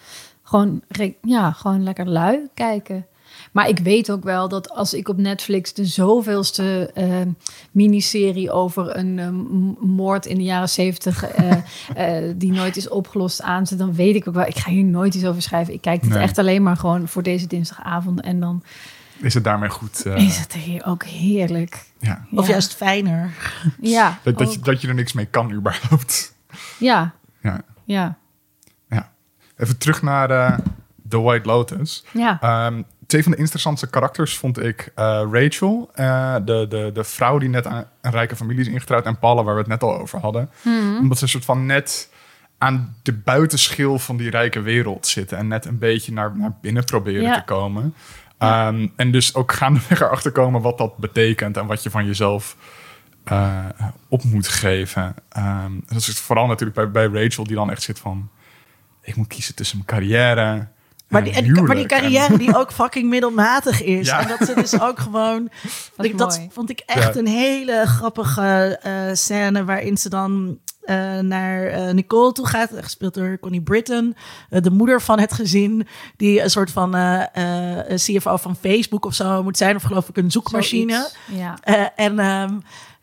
gewoon, ja, gewoon lekker lui kijken. Maar ik weet ook wel dat als ik op Netflix de zoveelste eh, miniserie over een eh, m- moord in de jaren zeventig eh, eh, die nooit is opgelost aanzet, dan weet ik ook wel, ik ga hier nooit iets over schrijven. Ik kijk het Nee. echt alleen maar gewoon voor deze dinsdagavond en dan Is het daarmee goed? eh, is het hier ook heerlijk. ja. Of Ja. juist fijner? Ja, Dat, dat, je, dat je er niks mee kan überhaupt. ja, Ja. ja, ja. Even terug naar eh The White Lotus. ja. Ehm, twee van de interessantste karakters vond ik eh, Rachel, eh, de, de, de vrouw die net aan een rijke familie is ingetrouwd, en Paula, waar we het net al over hadden. Omdat ze een soort van net aan de buitenschil van die rijke wereld zitten en net een beetje naar, naar binnen proberen Ja. te komen. Ehm, en dus ook gaandeweg erachter komen wat dat betekent en wat je van jezelf eh, op moet geven. Ehm, dat is vooral natuurlijk bij, bij Rachel, die dan echt zit van: ik moet kiezen tussen mijn carrière. Maar die, en die- maar die huwelijk. En- carrière die ook fucking middelmatig is. Ja. En dat ze dus ook gewoon... Dat is dat vond ik echt Ja. een hele grappige eh, scène... waarin ze dan eh, naar eh, Nicole toe gaat. Gespeeld door Connie Britton. de moeder van het gezin. Die een soort van CFO van Facebook of zo moet zijn. Of geloof ik een zoekmachine. Zoiets. Ja. Eh, en, ehm,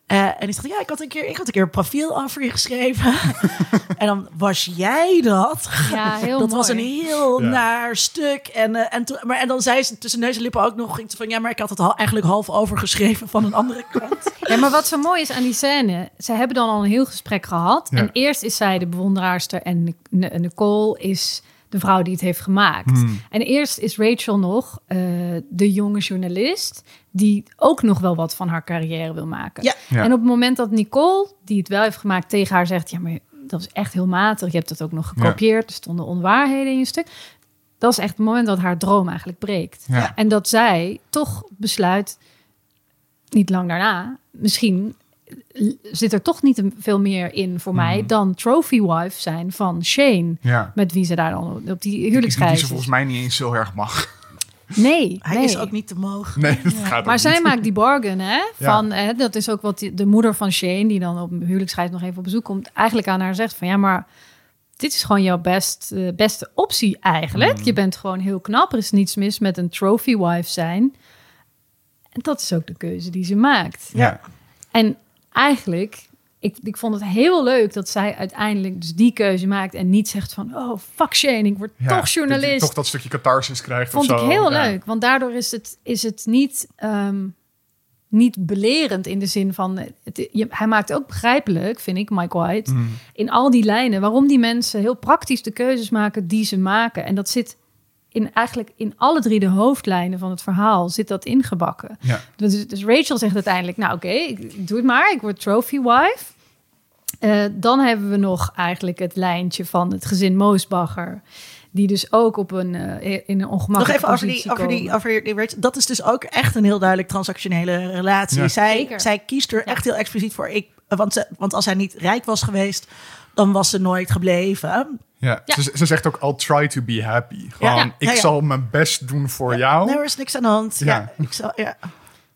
eh, en die zegt, ja, ik had een keer, ik had een keer een profiel over je geschreven. en dan was jij dat. Ja, heel dat was een heel Ja. naar stuk. En, eh, en, toen- maar, en dan zei ze tussen neus en lippen ook nog van... ja, maar ik had het al eigenlijk half overgeschreven van een andere kant. Ja, maar wat zo mooi is aan die scène, ze hebben dan al een heel gesprek gehad. Ja. En eerst is zij de bewonderaarster en Nic- Nicole is de vrouw die het heeft gemaakt. Hmm. En eerst is Rachel nog eh, de jonge journalist die ook nog wel wat van haar carrière wil maken. Ja. Ja. En op het moment dat Nicole, die het wel heeft gemaakt, tegen haar zegt: Ja, maar dat is echt heel matig. Je hebt dat ook nog gekopieerd. Er stonden onwaarheden in je stuk. Dat is echt het moment dat haar droom eigenlijk breekt. Ja. En dat zij toch besluit, niet lang daarna, misschien zit er toch niet veel meer in voor mij Mhm. dan trophy wife zijn van Shane. Ja. Met wie ze daar dan op die Die, die huwelijksreis ze is. volgens mij niet eens heel erg mag. Nee, Hij nee. is ook niet te mogen. Nee, dat gaat ook Maar zij niet. maakt die bargain, hè? Ja. Van, hè, dat is ook wat die- de moeder van Shane, die dan op een huwelijksreis nog even op bezoek komt, eigenlijk aan haar zegt van ja, maar dit is gewoon jouw best, eh, beste optie eigenlijk. Mm. Je bent gewoon heel knap. Er is niets mis met een trophy wife zijn. En dat is ook de keuze die ze maakt. Ja. En eigenlijk, ik, ik vond het heel leuk dat zij uiteindelijk dus die keuze maakt en niet zegt van, oh fuck Shane, ik word Ja, toch dat journalist. toch dat stukje catharsis krijgt Vond of ik zo. heel Ja. leuk, want daardoor is het, is het niet, ehm, niet belerend in de zin van... Het, je, hij maakt ook begrijpelijk, vind ik, Mike White, Mm. in al die lijnen... waarom die mensen heel praktisch de keuzes maken die ze maken. En dat zit in, eigenlijk in alle drie de hoofdlijnen van het verhaal zit dat ingebakken. Ja. Dus, dus Rachel zegt uiteindelijk, nou oké, ik doe het maar, ik word trophy wife. Eh, dan hebben we nog eigenlijk het lijntje van het gezin Moosbacher... die dus ook op een, eh, in een Nog ongemakkelijke even over die, over die, over die Rachel. Dat is dus ook echt een heel duidelijk transactionele relatie. Ja. Zij, Zeker. zij kiest er echt heel expliciet voor. Ik, want, ze, want als hij niet rijk was geweest, dan was ze nooit gebleven. Ja. Ja. Ze, ze zegt ook, I'll try to be happy. Gewoon, Ja. ik Ja, ja. zal mijn best doen voor jou. Er is niks aan de hand. Ja, Ja. ik zal, ja.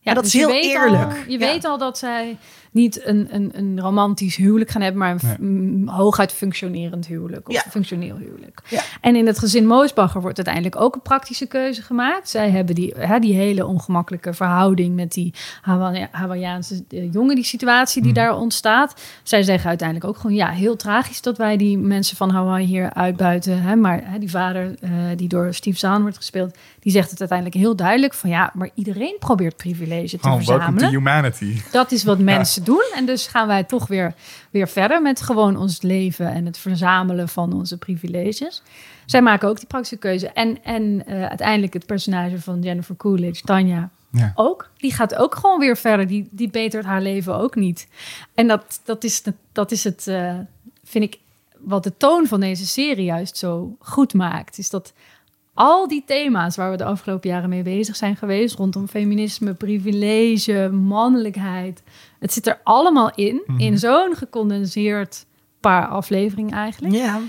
Ja, dat dus is je heel eerlijk. Al, je Ja. weet al dat zij niet een, een, een romantisch huwelijk gaan hebben, maar een hooguit functionerend huwelijk. Of Ja. functioneel huwelijk. Ja. En in het gezin Moosbacher wordt uiteindelijk ook een praktische keuze gemaakt. Zij hebben die, hè, die hele ongemakkelijke verhouding met die Hawa- Hawaiiaanse eh, jongen, die situatie die daar ontstaat. Zij zeggen uiteindelijk ook gewoon, ja, heel tragisch dat wij die mensen van Hawaii hier uitbuiten. Hè, maar hè, die vader, eh, die door Steve Zahn wordt gespeeld, die zegt het uiteindelijk heel duidelijk van, ja, maar iedereen probeert privilege te welcome to verzamelen. humanity. Dat is wat mensen doen. En dus gaan wij toch weer, weer verder met gewoon ons leven en het verzamelen van onze privileges. Zij maken ook die praktische keuze. En, en eh, uiteindelijk het personage van Jennifer Coolidge, Tanja, Ja. ook. Die gaat ook gewoon weer verder. Die, die betert haar leven ook niet. En dat, dat, is, dat is het, eh, vind ik, wat de toon van deze serie juist zo goed maakt. Is dat al die thema's waar we de afgelopen jaren mee bezig zijn geweest, rondom feminisme, privilege, mannelijkheid, het zit er allemaal in, in zo'n gecondenseerd paar afleveringen eigenlijk. ja.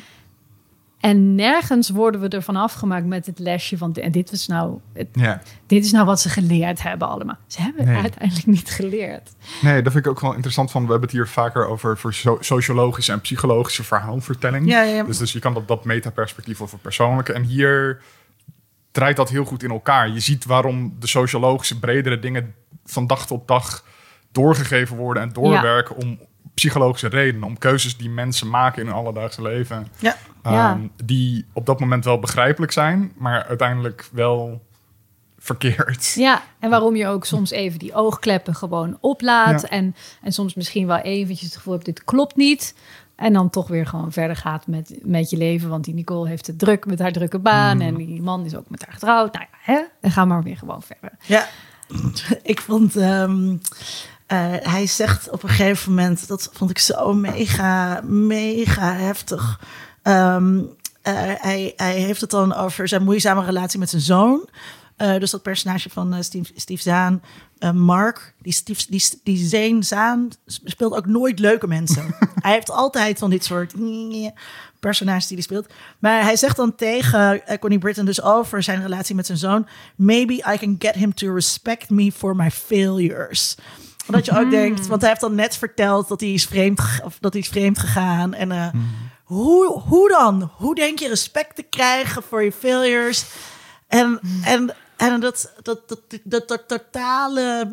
En nergens worden we ervan afgemaakt met het lesje van, en dit was nou, het, Ja. dit is nou wat ze geleerd hebben allemaal. Ze hebben Nee. het uiteindelijk niet geleerd. Nee, dat vind ik ook wel interessant van. We hebben het hier vaker over voor so- sociologische en psychologische verhaalvertelling. Ja, ja. Dus, dus je kan dat, dat metaperspectief over persoonlijke. En hier draait dat heel goed in elkaar. Je ziet waarom de sociologische, bredere dingen van dag tot dag doorgegeven worden en doorwerken om psychologische redenen, om keuzes die mensen maken in hun alledaagse leven, Ja. Ja. ehm, die op dat moment wel begrijpelijk zijn, maar uiteindelijk wel verkeerd. Ja, en waarom je ook soms even die oogkleppen gewoon oplaat. Ja. En, en soms misschien wel eventjes het gevoel hebt, dit klopt niet. En dan toch weer gewoon verder gaat met, met je leven. Want die Nicole heeft het druk met haar drukke baan. Mm. En die man is ook met haar getrouwd. Nou ja, hè? En ga maar weer gewoon verder. Ja, ik vond. ehm, eh, hij zegt op een gegeven moment, dat vond ik zo mega, mega heftig. Ehm, eh, hij, hij heeft het dan over zijn moeizame relatie met zijn zoon. Eh, dus dat personage van eh, Steve, Steve Zaan, eh, Mark, die, Steve, die, die Zane Zaan speelt ook nooit leuke mensen. hij heeft altijd van dit soort personages die hij speelt. Maar hij zegt dan tegen Connie Britton dus over zijn relatie met zijn zoon... Maybe I can get him to respect me for my failures. Dat je ook denkt, want hij heeft dan net verteld dat hij is vreemd, of dat hij is vreemd gegaan. En eh, hoe, hoe dan? Hoe denk je respect te krijgen voor je failures? En, en, en dat, dat, dat, dat, dat totale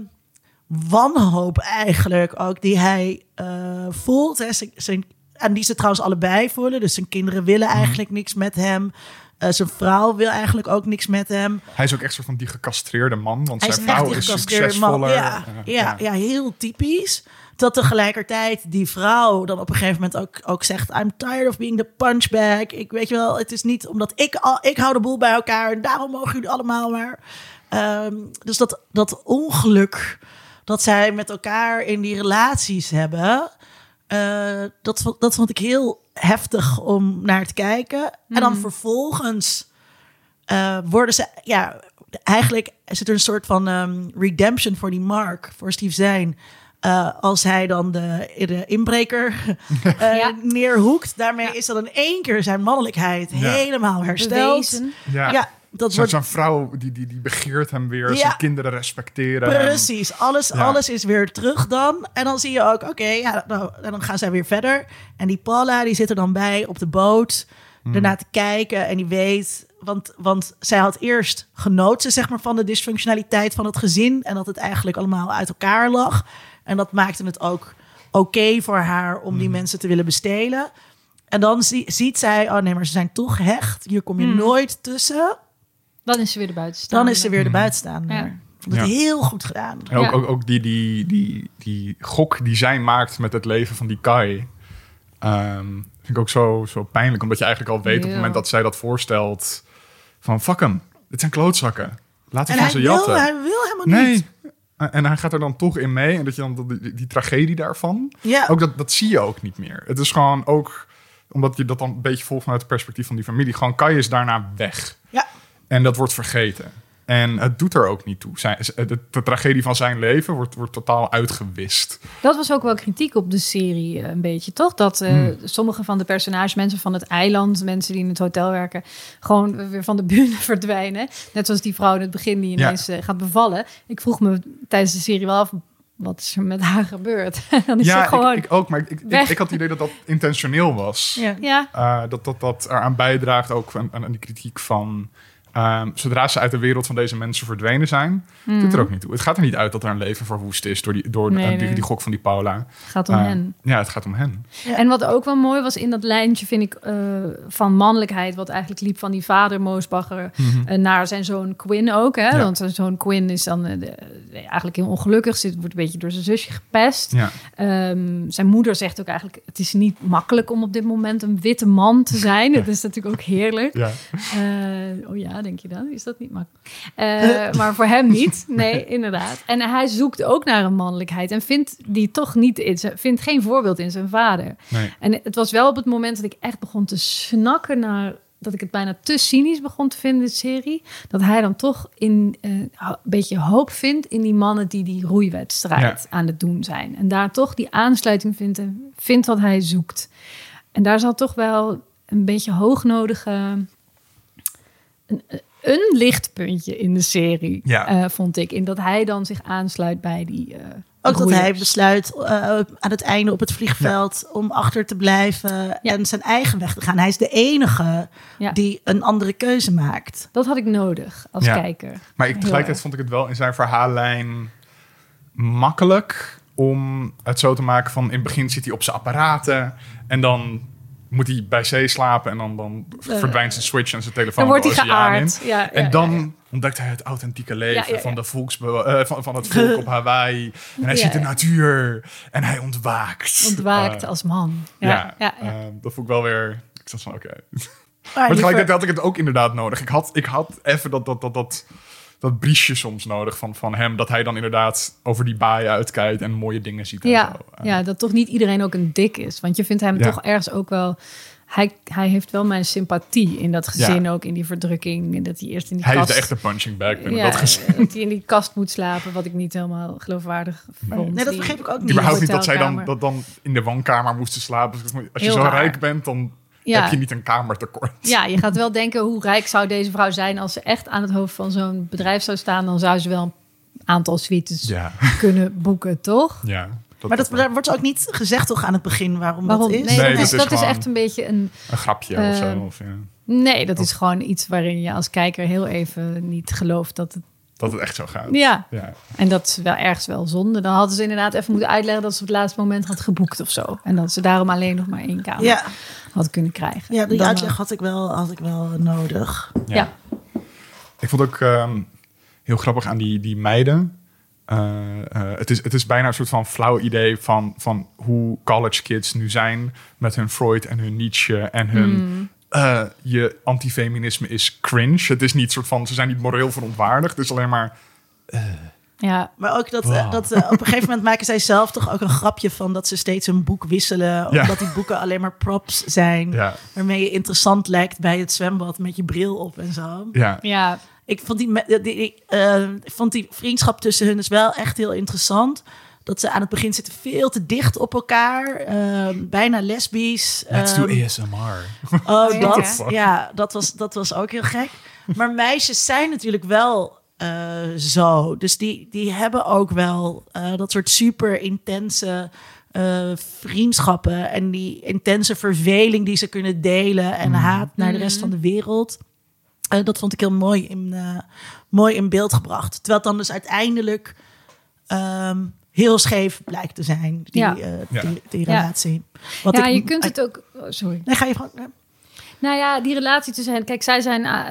wanhoop eigenlijk ook die hij eh, voelt. Hè, zijn, zijn, en die ze trouwens allebei voelen. Dus zijn kinderen willen eigenlijk niks met hem. Eh, zijn vrouw wil eigenlijk ook niks met hem. Hij is ook echt soort van die gecastreerde man, want Hij zijn is vrouw is succesvoller. Ja, Eh, ja, ja, heel typisch. Dat tegelijkertijd die vrouw dan op een gegeven moment ook, ook zegt... I'm tired of being the punchbag. Ik weet je wel, het is niet omdat ik, al, ik hou de boel bij elkaar... en daarom mogen jullie allemaal maar... Ehm, dus dat, dat ongeluk dat zij met elkaar in die relaties hebben... eh, dat, dat vond ik heel heftig om naar te kijken. En dan vervolgens eh, worden ze... Ja, eigenlijk is het er een soort van ehm, redemption voor die Mark, voor Steve Zijn... Eh, als hij dan de, de inbreker eh, Ja. neerhoekt. Daarmee is dan in één keer zijn mannelijkheid Ja. helemaal hersteld. Ja. Ja, dat wordt zo'n vrouw die, die, die begeert hem weer, Ja. zijn kinderen respecteren. hem. Precies, alles, Ja. alles is weer terug dan. En dan zie je ook, oké, ja, nou, en dan gaan zij weer verder. En die Paula, die zit er dan bij op de boot, Hmm. ernaar te kijken. En die weet, want, want zij had eerst genoten, zeg maar, van de dysfunctionaliteit van het gezin. En dat het eigenlijk allemaal uit elkaar lag. En dat maakte het ook oké voor haar om die mensen te willen bestelen. En dan zie- ziet zij, oh nee, maar ze zijn toch gehecht. Hier kom je Hmm. nooit tussen. Dan is ze weer de buitenstaander. Dan is ze weer de buitenstaander. Ja. Ik vond het Ja. heel goed gedaan. En ook, Ja. ook, ook die, die, die, die gok die zij maakt met het leven van die Kai. ehm, vind ik ook zo, zo pijnlijk. Omdat je eigenlijk al weet op het moment dat zij dat voorstelt. Van fuck hem, dit zijn klootzakken. Laat En van hij ze wil, jatten. hij wil helemaal nee. niet. En hij gaat er dan toch in mee. En dat je dan die, die, die tragedie daarvan. Ja. Ook dat, dat zie je ook niet meer. Het is gewoon ook, omdat je dat dan een beetje volgt vanuit het perspectief van die familie. Gewoon Kai is daarna weg. Ja. En dat wordt vergeten. En het doet er ook niet toe. Zijn, de, de tragedie van zijn leven wordt, wordt totaal uitgewist. Dat was ook wel kritiek op de serie, eh, een beetje, toch? Dat eh, Hmm. sommige van de personages, mensen van het eiland, mensen die in het hotel werken, gewoon weer van de bühne verdwijnen. Net zoals die vrouw in het begin die ineens eh, gaat bevallen. Ik vroeg me tijdens de serie wel af, wat is er met haar gebeurd? Dan is ja, ze gewoon... ik, ik ook. Maar ik, ik, had het idee dat dat intentioneel was. Ja. ja, dat, dat dat eraan bijdraagt ook aan, aan die kritiek van... ehm, zodra ze uit de wereld van deze mensen verdwenen zijn, doet er ook niet toe. Het gaat er niet uit dat er een leven verwoest is door die, door Mhm. Nee, eh, die, nee. die gok van die Paula. het gaat om Eh, hen. Ja, het gaat om hen. Ja. En wat ook wel mooi was in dat lijntje, vind ik, eh, van mannelijkheid, wat eigenlijk liep van die vader Moosbacher eh, naar zijn zoon Quinn ook. Hè? Ja. Want zijn zoon Quinn is dan de- eigenlijk heel ongelukkig, zit, wordt een beetje door zijn zusje gepest. Ja. Ehm, zijn moeder zegt ook eigenlijk: Het is niet makkelijk om op dit moment een witte man te zijn. Dat is natuurlijk ook heerlijk. Ja. Eh, oh ja, denk je dan? Is dat niet makkelijk? Eh, maar voor hem niet. Nee, inderdaad. En hij zoekt ook naar een mannelijkheid en vindt die toch niet in zijn, vindt geen voorbeeld in zijn vader. Nee. En het was wel op het moment dat ik echt begon te snakken naar dat ik het bijna te cynisch begon te vinden, de serie. Dat hij dan toch in, eh, een beetje hoop vindt in die mannen die die roeiwedstrijd aan het doen zijn. En daar toch die aansluiting vindt en vindt wat hij zoekt. En daar zat toch wel een beetje hoognodige... Een, een lichtpuntje in de serie, Ja. eh, vond ik. In dat hij dan zich aansluit bij die... eh, Ook dat hij besluit eh, aan het einde op het vliegveld om achter te blijven en zijn eigen weg te gaan. Hij is de enige Ja. die een andere keuze maakt. Dat had ik nodig als Ja. kijker. Maar ik, tegelijkertijd vond ik het wel in zijn verhaallijn makkelijk om het zo te maken van in het begin zit hij op zijn apparaten en dan moet hij bij zee slapen en dan, dan verdwijnt zijn switch en zijn telefoon Dan wordt hij geaard. Ja, ja, En dan ja, ontdekt hij het authentieke leven. Van, de volksbe- eh, van, van het volk op Hawaii. En hij ziet de natuur en hij ontwaakt. Ontwaakt Eh, als man. ja, eh, dat vond ik wel weer... Ik zat van, oké. Maar Maar tegelijkertijd had ik het ook inderdaad nodig. Ik had, ik had even dat, dat, dat, dat, dat briesje soms nodig van, van hem. Dat hij dan inderdaad over die baaien uitkijkt en mooie dingen ziet en Ja, zo. Ja, dat toch niet iedereen ook een dik is. Want je vindt hem Ja. toch ergens ook wel... Hij, hij heeft wel mijn sympathie in dat gezin Ja. ook, in die verdrukking. En dat hij eerst in die Hij is kast... de echte punching bag binnen ja, dat gezin. dat hij in die kast moet slapen, wat ik niet helemaal geloofwaardig vond. Nee, dat begreep ik ook niet. Überhaupt niet dat zij dan, dat dan in de woonkamer moesten slapen. Als je Heel zo raar. rijk bent, dan Ja. heb je niet een kamertekort. Ja, je gaat wel denken, hoe rijk zou deze vrouw zijn... als ze echt aan het hoofd van zo'n bedrijf zou staan... dan zou ze wel een aantal suites Ja, kunnen boeken, toch? ja. Maar dat, wordt ook niet gezegd toch aan het begin waarom, Waarom? dat is? Nee, Nee, dat, dat is, is dat is gewoon- echt een beetje een... Een grapje Eh, of zo. Of, ja. Nee, dat is gewoon iets waarin je als kijker heel even niet gelooft dat het dat het echt zo gaat. Ja. ja. En dat is wel ergens wel zonde. Dan hadden ze inderdaad even moeten uitleggen dat ze op het laatste moment had geboekt of zo. En dat ze daarom alleen nog maar één kamer Ja, had kunnen krijgen. ja die Dan, uitleg had ik wel, had ik wel nodig. eh, Ja. Ik vond ook ehm, heel grappig aan die, die meiden. Eh, eh, het, is, het is bijna een soort van flauw idee van, van hoe college kids nu zijn met hun Freud en hun Nietzsche en hun Hmm. Eh, je antifeminisme is cringe. Het is niet soort van ze zijn niet moreel verontwaardigd. Het is alleen maar ja. Maar ook dat, Wow. eh, dat eh, op een gegeven moment maken zij zelf toch ook een grapje van dat ze steeds een boek wisselen. Ja. Omdat die boeken alleen maar props zijn. ja, Waarmee je interessant lijkt bij het zwembad met je bril op en zo. ja, ja. Ik vond die, die, die, eh, ik vond die vriendschap tussen hun dus wel echt heel interessant. Dat ze aan het begin zitten veel te dicht op elkaar. eh, bijna lesbisch. Let's do Ehm, ASMR. Oh, ja. dat, ja, dat was, dat was ook heel gek. Maar meisjes zijn natuurlijk wel eh, zo. Dus die, die hebben ook wel eh, dat soort super intense eh, vriendschappen. En die intense verveling die ze kunnen delen. En haat naar de rest van de wereld. Eh, dat vond ik heel mooi in, eh, mooi in beeld gebracht. Terwijl het dan dus uiteindelijk ehm, heel scheef blijkt te zijn. Die, Ja. eh, Ja. die, die Ja. relatie. Wat ja, ik- je kunt het ook... oh, sorry. Nee, ga je gewoon... Nou ja, die relatie tussen hen. Kijk, zij zijn. ah,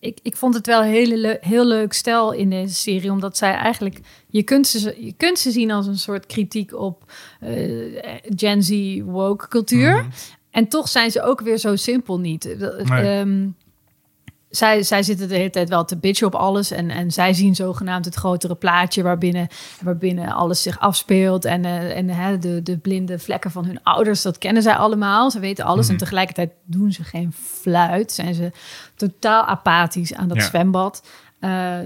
ik, ik vond het wel een hele heel leuk stel in deze serie. Omdat zij eigenlijk. Je kunt ze, je kunt ze zien als een soort kritiek op eh, Gen Z woke cultuur. Mhm. En toch zijn ze ook weer zo simpel niet. Nee. ehm, zij, zij zitten de hele tijd wel te bitchen op alles. En, en zij zien zogenaamd het grotere plaatje waarbinnen, waarbinnen alles zich afspeelt. En, eh, en hè, de, de blinde vlekken van hun ouders, dat kennen zij allemaal. Ze weten alles. Mhm. En tegelijkertijd doen ze geen fluit. Zijn ze totaal apathisch aan dat Ja. zwembad. Eh,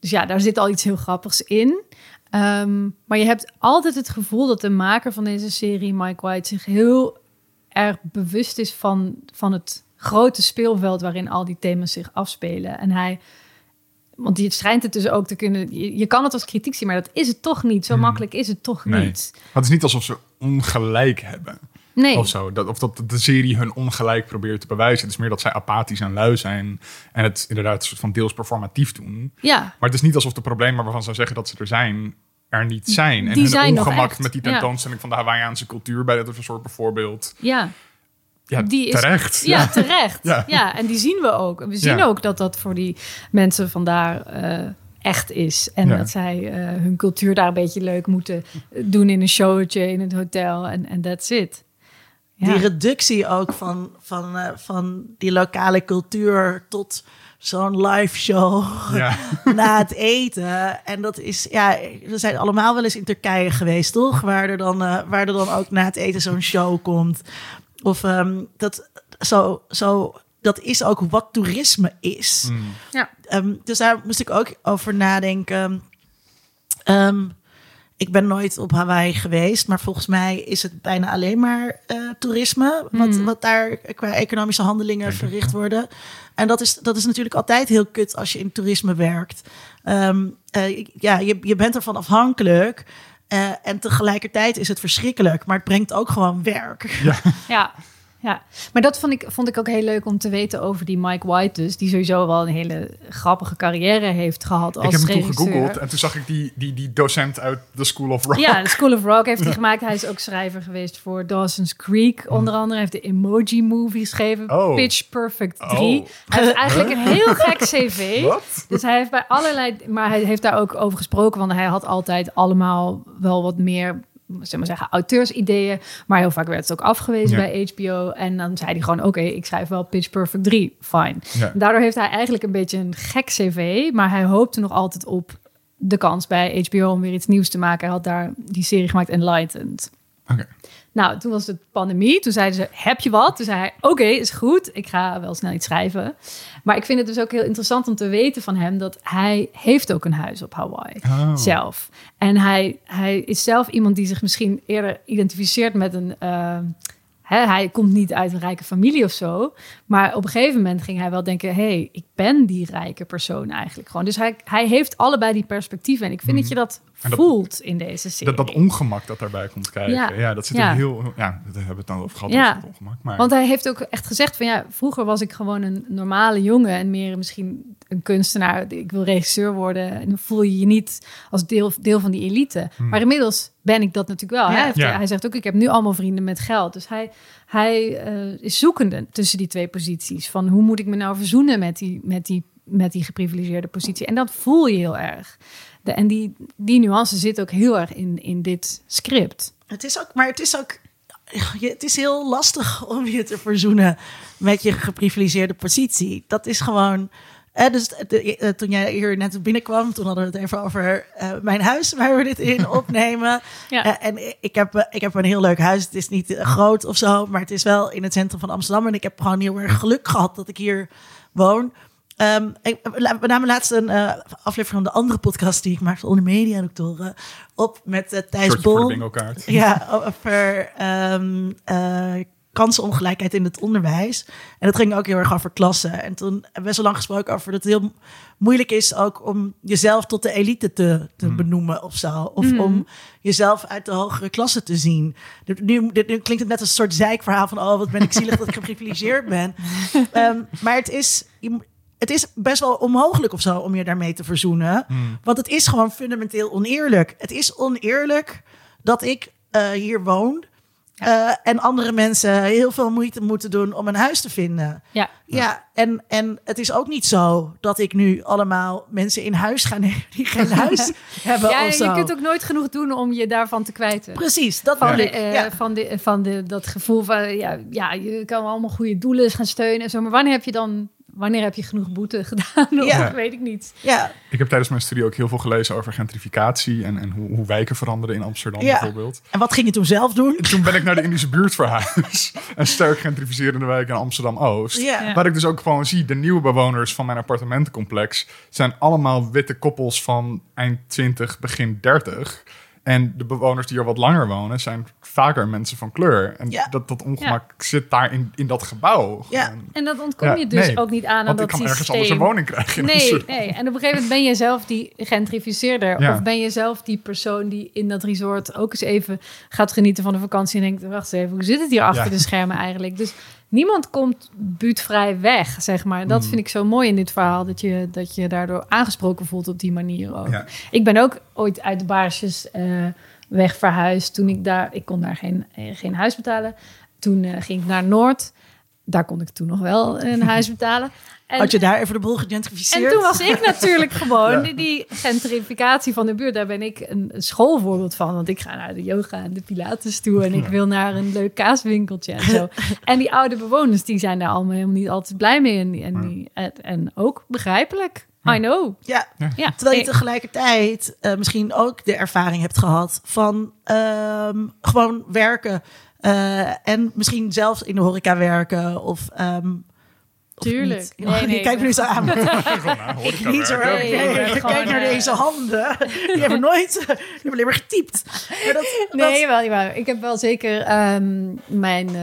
dus ja, daar zit al iets heel grappigs in. Ehm, maar je hebt altijd het gevoel dat de maker van deze serie, Mike White, zich heel erg bewust is van, van het grote speelveld waarin al die thema's zich afspelen. En hij, want die schijnt het dus ook te kunnen. Je, je kan het als kritiek zien, maar dat is het toch niet. Zo Hmm. makkelijk is het toch Nee. niet. Maar het is niet alsof ze ongelijk hebben. Nee. Of zo. Dat, of dat de serie hun ongelijk probeert te bewijzen. Het is meer dat zij apathisch en lui zijn. En het inderdaad een soort van deels performatief doen. Ja, Maar het is niet alsof de problemen waarvan zij zeggen dat ze er zijn, er niet zijn. En Die hun zijn nog ongemak met die ja. tentoonstelling van de Hawaiiaanse cultuur bij dat soort bijvoorbeeld. ja. Ja, Die is- terecht. Ja, terecht. Ja. Ja. en die zien we ook. We zien Ja. ook dat dat voor die mensen vandaar eh, echt is. En Ja. dat zij eh, hun cultuur daar een beetje leuk moeten doen in een showtje in het hotel. En en that's it. Ja. Die reductie ook van, van, eh, van die lokale cultuur tot zo'n live show Ja. na het eten. En dat is, ja, we zijn allemaal wel eens in Turkije geweest, toch? Waar er dan, eh, waar er dan ook na het eten zo'n show komt. Of ehm, dat, zo, zo, dat is ook wat toerisme is. Mm. Ja. Ehm, dus daar moest ik ook over nadenken. Ehm, ik ben nooit op Hawaii geweest, maar volgens mij is het bijna alleen maar eh, toerisme. Wat, Mhm. wat daar qua economische handelingen Denk ik, verricht worden. En dat is, dat is natuurlijk altijd heel kut als je in toerisme werkt. Ehm, eh, ja, je, je bent ervan afhankelijk. Eh, en tegelijkertijd is het verschrikkelijk, maar het brengt ook gewoon werk. Ja, ja. Maar dat vond ik, vond ik ook heel leuk om te weten over die Mike White dus. Die sowieso wel een hele grappige carrière heeft gehad als Ik heb hem toen regisseur. gegoogeld en toen zag ik die, die, die docent uit de School of Rock. Ja, de School of Rock heeft hij gemaakt. Hij is ook schrijver geweest voor Dawson's Creek. Onder andere Hij heeft de Emoji Movie geschreven. Oh. Pitch Perfect 3. Oh. Hij heeft eigenlijk een heel gek cv. Wat? Dus hij heeft bij allerlei... Maar hij heeft daar ook over gesproken. Want hij had altijd allemaal wel wat meer... Zeg maar zeggen, auteursideeën. Maar heel vaak werd het ook afgewezen Ja. bij HBO. En dan zei hij gewoon, oké, ik schrijf wel Pitch Perfect 3. Fine. Ja. Daardoor heeft hij eigenlijk een beetje een gek cv. Maar hij hoopte nog altijd op de kans bij HBO om weer iets nieuws te maken. Hij had daar die serie gemaakt, Enlightened. Oké. Nou, toen was het pandemie. Toen zeiden ze, heb je wat? Toen zei hij, oké, is goed. Ik ga wel snel iets schrijven. Maar ik vind het dus ook heel interessant om te weten van hem... dat hij heeft ook een huis op Hawaii Oh. zelf. En hij, hij is zelf iemand die zich misschien eerder identificeert met een... eh, hij komt niet uit een rijke familie of zo. Maar op een gegeven moment ging hij wel denken... hé, hey, ik ben die rijke persoon eigenlijk gewoon. Dus hij, hij heeft allebei die perspectieven. En ik vind dat je dat, Mhm. En dat- voelt in deze serie. Dat, dat ongemak dat daarbij komt kijken. Ja, Ja. dat zit Ja. heel... Ja, daar hebben we het dan over gehad, Ja. over ongemak. Maar, Want hij heeft ook echt gezegd van ja, vroeger was ik gewoon een normale jongen en meer misschien een kunstenaar, ik wil regisseur worden. En dan voel je je niet als deel, deel van die elite. Maar inmiddels ben ik dat natuurlijk wel. Ja. Hij, heeft- Ja. hij zegt ook, ik heb nu allemaal vrienden met geld. Dus hij, hij eh, is zoekende tussen die twee posities. Van hoe moet ik me nou verzoenen met die, met die, met die geprivilegeerde positie? En dat voel je heel erg. De, en die, die nuance zit ook heel erg in, in dit script. Het is ook, maar het is ook, je- het is heel lastig om je te verzoenen met je geprivilegeerde positie. Dat is gewoon. Eh, dus de- eh, toen jij hier net binnenkwam, toen hadden we het even over eh, mijn huis waar we dit in opnemen. Ja. Eh, en ik heb, ik heb een heel leuk huis. Het is niet groot of zo, maar het is wel in het centrum van Amsterdam. En ik heb gewoon heel erg geluk gehad dat ik hier woon. Ehm, ik, we namen laatst een aflevering van de andere podcast die ik maakte, onder media doctoren, op met Thijs Shortje voor de Bol. bingo kaart. Ja, over ehm, eh, kansenongelijkheid in het onderwijs. En dat ging ook heel erg over klassen. En toen hebben we best wel lang gesproken over dat het heel moeilijk is ook om jezelf tot de elite te, te benoemen of zo. Of om jezelf uit de hogere klasse te zien. Dit- Nu, dit, nu klinkt het net als een soort zeikverhaal van... oh, wat ben ik zielig dat ik geprivilegeerd ben. Ehm, maar het is... het is best wel onmogelijk of zo om je daarmee te verzoenen. Want het is gewoon fundamenteel oneerlijk. Het is oneerlijk dat ik eh, hier woon. Eh, en andere mensen heel veel moeite moeten doen om een huis te vinden. Ja, Ja, en, en het is ook niet zo dat ik nu allemaal mensen in huis ga nemen die geen huis hebben ja of zo. je kunt ook nooit genoeg doen om je daarvan te kwijten. Precies, dat Van, de, ik. eh, ja. van, de, van de, dat gevoel van, ja, ja, je kan allemaal goede doelen gaan steunen en zo. Maar wanneer heb je dan, wanneer heb je genoeg boete gedaan? Of Ja. weet ik niet. ja, Ik heb tijdens mijn studie ook heel veel gelezen over gentrificatie en, en hoe, hoe wijken veranderen in Amsterdam Ja. bijvoorbeeld. en wat ging je toen zelf doen? Toen ben ik naar de Indische buurt verhuisd. Een sterk gentrificerende wijk in Amsterdam-Oost. Ja. Ja. Waar ik dus ook gewoon zie, de nieuwe bewoners van mijn appartementencomplex zijn allemaal witte koppels van eind 20, begin 30. En de bewoners die er wat langer wonen zijn vaker mensen van kleur. En Ja. dat, dat ongemak zit daar in, in dat gebouw. Ja. En dat ontkom Ja, je dus nee. ook niet aan aan Want ik dat kan systeem. ergens anders een woning krijgen in Nee, nee, en op een gegeven moment ben je zelf die gentrificeerder. Ja. Of ben je zelf die persoon die in dat resort ook eens even gaat genieten van de vakantie. En denkt, wacht eens even, hoe zit het hier achter Ja. de schermen eigenlijk? Dus niemand komt buurtvrij weg, zeg maar. Dat Mm. vind ik zo mooi in dit verhaal. Dat je, dat je daardoor aangesproken voelt op die manier ook. Ja. Ik ben ook ooit uit de baarsjes eh, weg verhuisd. Toen ik daar, ik kon daar geen, geen huis betalen. Toen eh, ging ik naar Noord. Daar kon ik toen nog wel een huis betalen. En, Had je daar even de boel en gegentrificeerd? toen was ik natuurlijk gewoon Ja. die, gentrificatie van de buurt. Daar ben ik een, een schoolvoorbeeld van. Want ik ga naar de yoga en de pilates toe. En ik wil naar een leuk kaaswinkeltje en zo. En die oude bewoners, die zijn daar allemaal helemaal niet altijd blij mee. En, en, die, en, en ook begrijpelijk. I know. Ja, Ja. terwijl je tegelijkertijd eh, misschien ook de ervaring hebt gehad van ehm, gewoon werken. eh, en misschien zelfs in de horeca werken of... ehm, of Tuurlijk. niet. Nee, me nu zo aan. Ik niet hoor. werken. Nee, Nee, nee, kijk gewoon, naar eh, deze handen. Die hebben nooit... Die hebben alleen maar getypt. Maar dat, Nee, dat- wel, jawel. Ik heb wel zeker ehm, mijn eh,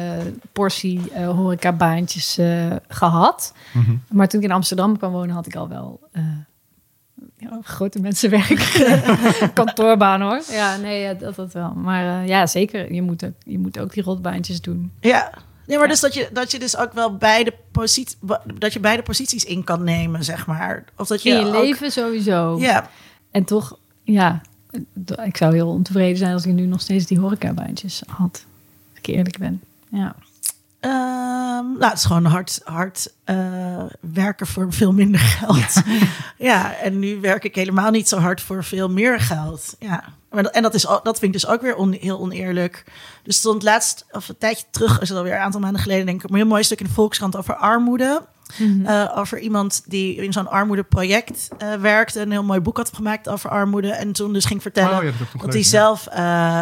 portie eh horecabaantjes eh, gehad. Mhm. Maar toen ik in Amsterdam kwam wonen, had ik al wel eh, ja, grote mensenwerk. Kantoorbaan hoor. Ja, nee, dat, dat wel. Maar eh, ja, zeker. Je moet, ook, je moet ook die rotbaantjes doen. Ja. Nee, maar Ja. dus dat je, dat je dus ook wel beide, positie, dat je beide posities in kan nemen, zeg maar. Of dat je, In je ook- leven sowieso. Ja, En toch, ja, ik zou heel ontevreden zijn als ik nu nog steeds die horecabaantjes had. Als ik eerlijk ben. Ja. Ehm, nou, het is gewoon hard, hard eh, werken voor veel minder geld. ja, en nu werk ik helemaal niet zo hard voor veel meer geld. Ja. Maar dat- En dat, is, dat vind ik dus ook weer on- heel oneerlijk. Dus stond laatst, of een tijdje terug, is het alweer een aantal maanden geleden, denk ik, een heel mooi stuk in de Volkskrant over armoede. Eh, over iemand die in zo'n armoedeproject eh werkte. Een heel mooi boek had gemaakt over armoede. En toen dus ging vertellen Oh, ja, dat hij zelf eh,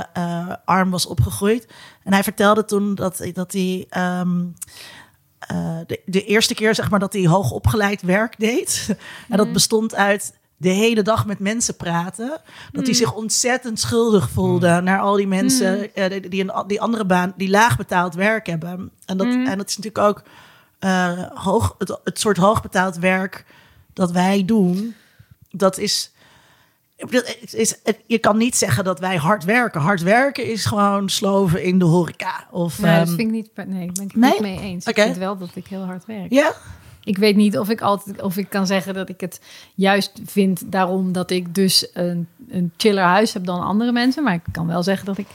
arm was opgegroeid. En hij vertelde toen dat, dat hij ehm, eh, de, de eerste keer zeg maar, dat hij hoogopgeleid werk deed. en dat bestond uit de hele dag met mensen praten. Dat hij zich ontzettend schuldig voelde naar al die mensen die, die een die andere baan, die laag betaald werk hebben. En dat, en dat is natuurlijk ook eh, hoog, het, het soort hoogbetaald werk dat wij doen. Dat is. ik is je kan niet zeggen dat wij hard werken. Hard werken is gewoon sloven in de horeca. Of, Nee, dat ehm, vind ik niet. Nee, daar ben ik het nee? niet mee eens. Ik vind wel dat ik heel hard werk. ja, ik weet niet of ik altijd of ik kan zeggen dat ik het juist vind daarom dat ik dus een, een chiller huis heb dan andere mensen. Maar ik kan wel zeggen dat ik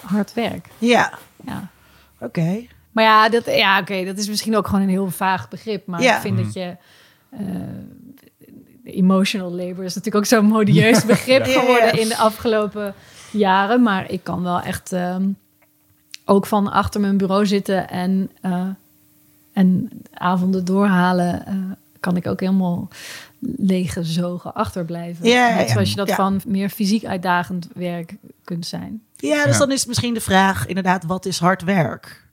hard werk. Ja, Ja. oké. Maar ja, dat, ja, oké, dat is misschien ook gewoon een heel vaag begrip. Maar Ja. ik vind dat je. eh, emotional labor is natuurlijk ook zo'n modieus begrip Ja. geworden in de afgelopen jaren. Maar ik kan wel echt ehm, ook van achter mijn bureau zitten en, eh, en avonden doorhalen. eh, kan ik ook helemaal leeggezogen achterblijven. Ja, Net zoals je dat Ja. van meer fysiek uitdagend werk kunt zijn. Ja, dus Ja. dan is misschien de vraag inderdaad, wat is hard werk?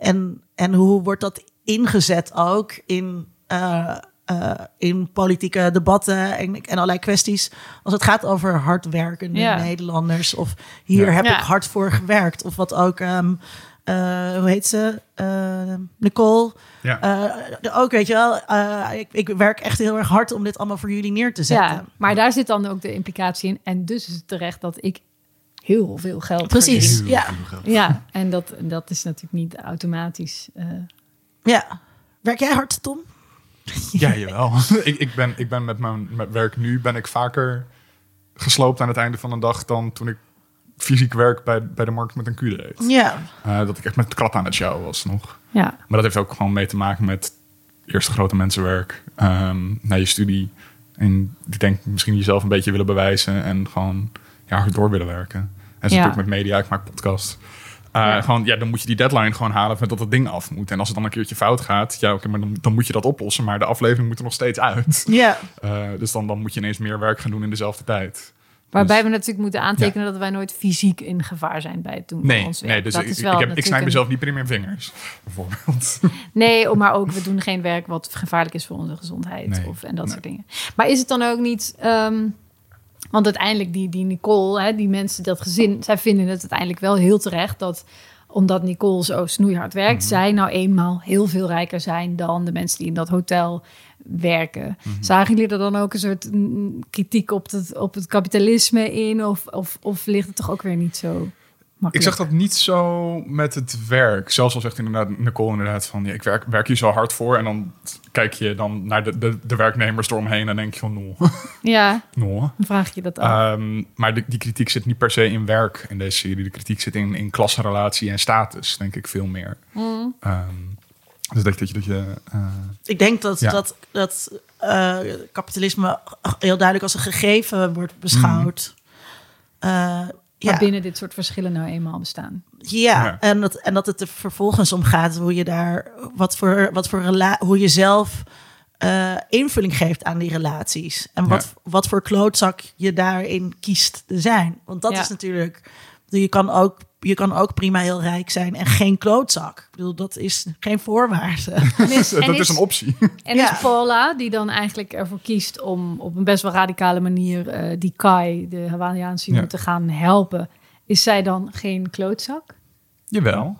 En, en hoe wordt dat ingezet ook in, eh, eh, in politieke debatten en, en allerlei kwesties. Als het gaat over hardwerkende Ja. Nederlanders. Of hier Ja. heb Ja. ik hard voor gewerkt. Of wat ook, ehm, eh, hoe heet ze? Eh, Nicole. Ja. Eh, ook, weet je wel, eh, ik, ik werk echt heel erg hard om dit allemaal voor jullie neer te zetten. Ja, maar daar zit dan ook de implicatie in. En dus is het terecht dat ik heel veel geld Precies. Ja. Ja, en dat, dat is natuurlijk niet automatisch. eh, ja. Werk jij hard, Tom? Ja, jawel. ik, ik, ben, ik ben met mijn met werk nu ben ik vaker gesloopt aan het einde van de dag dan toen ik fysiek werk bij, bij de markt met een Q deed. Ja. Eh, dat ik echt met klap aan het sjouwen was nog. ja. Maar dat heeft ook gewoon mee te maken met eerst grote mensenwerk, ehm naar je studie. En ik denk misschien jezelf een beetje willen bewijzen en gewoon ja, hard door willen werken. En Ja. natuurlijk met media, ik maak podcast. Eh, Ja. Gewoon, ja, dan moet je die deadline gewoon halen met dat het ding af moet. En als het dan een keertje fout gaat, ja, oké, maar dan, dan moet je dat oplossen. Maar de aflevering moet er nog steeds uit. Ja. Eh, dus dan, dan moet je ineens meer werk gaan doen in dezelfde tijd. Waarbij Dus- we natuurlijk moeten aantekenen dat wij nooit fysiek in gevaar zijn bij het doen van Nee, ons werk. nee dus dat ik, is ik, wel heb, ik snij mezelf niet meer in vingers, bijvoorbeeld. Nee, oh, maar ook we doen geen werk wat gevaarlijk is voor onze gezondheid Nee, of, en dat nee. soort dingen. Maar is het dan ook niet... ehm, want uiteindelijk die, die Nicole, hè, die mensen, dat gezin... zij vinden het uiteindelijk wel heel terecht dat omdat Nicole zo snoeihard werkt... Mhm. zij nou eenmaal heel veel rijker zijn dan de mensen die in dat hotel werken. Mhm. Zagen jullie er dan ook een soort mm, kritiek op het, op het kapitalisme in? Of, of, of ligt het toch ook weer niet zo? Ik zag dat niet zo met het werk. Zelfs al zegt inderdaad Nicole inderdaad van... Ja, ik werk, werk hier zo hard voor. En dan kijk je dan naar de, de, de werknemers eromheen... en denk je van, no, Ja, no. dan vraag je dat af. Ehm, maar de, die kritiek zit niet per se in werk in deze serie. De kritiek zit in, in klassenrelatie en status, denk ik, veel meer. Mm. Ehm, dus ik denk dat je... Dat je eh, Ik denk dat, Ja. dat, dat eh, kapitalisme heel duidelijk als een gegeven wordt beschouwd. Eh, ja, Maar binnen dit soort verschillen nou eenmaal bestaan. ja. Ja. En, dat, en dat het er vervolgens om gaat hoe je daar, wat voor, wat voor rela hoe je zelf eh, invulling geeft aan die relaties. En wat, wat voor klootzak je daarin kiest te zijn. Want dat Ja. is natuurlijk, je kan ook. Je kan ook prima heel rijk zijn en geen klootzak. Ik bedoel, dat is geen voorwaarde. En is, en dat is- is een optie. En Ja. is Paula, die dan eigenlijk ervoor kiest om op een best wel radicale manier eh, die Kai, de Hawaiiaanse Ja. te gaan helpen, is zij dan geen klootzak? Jawel.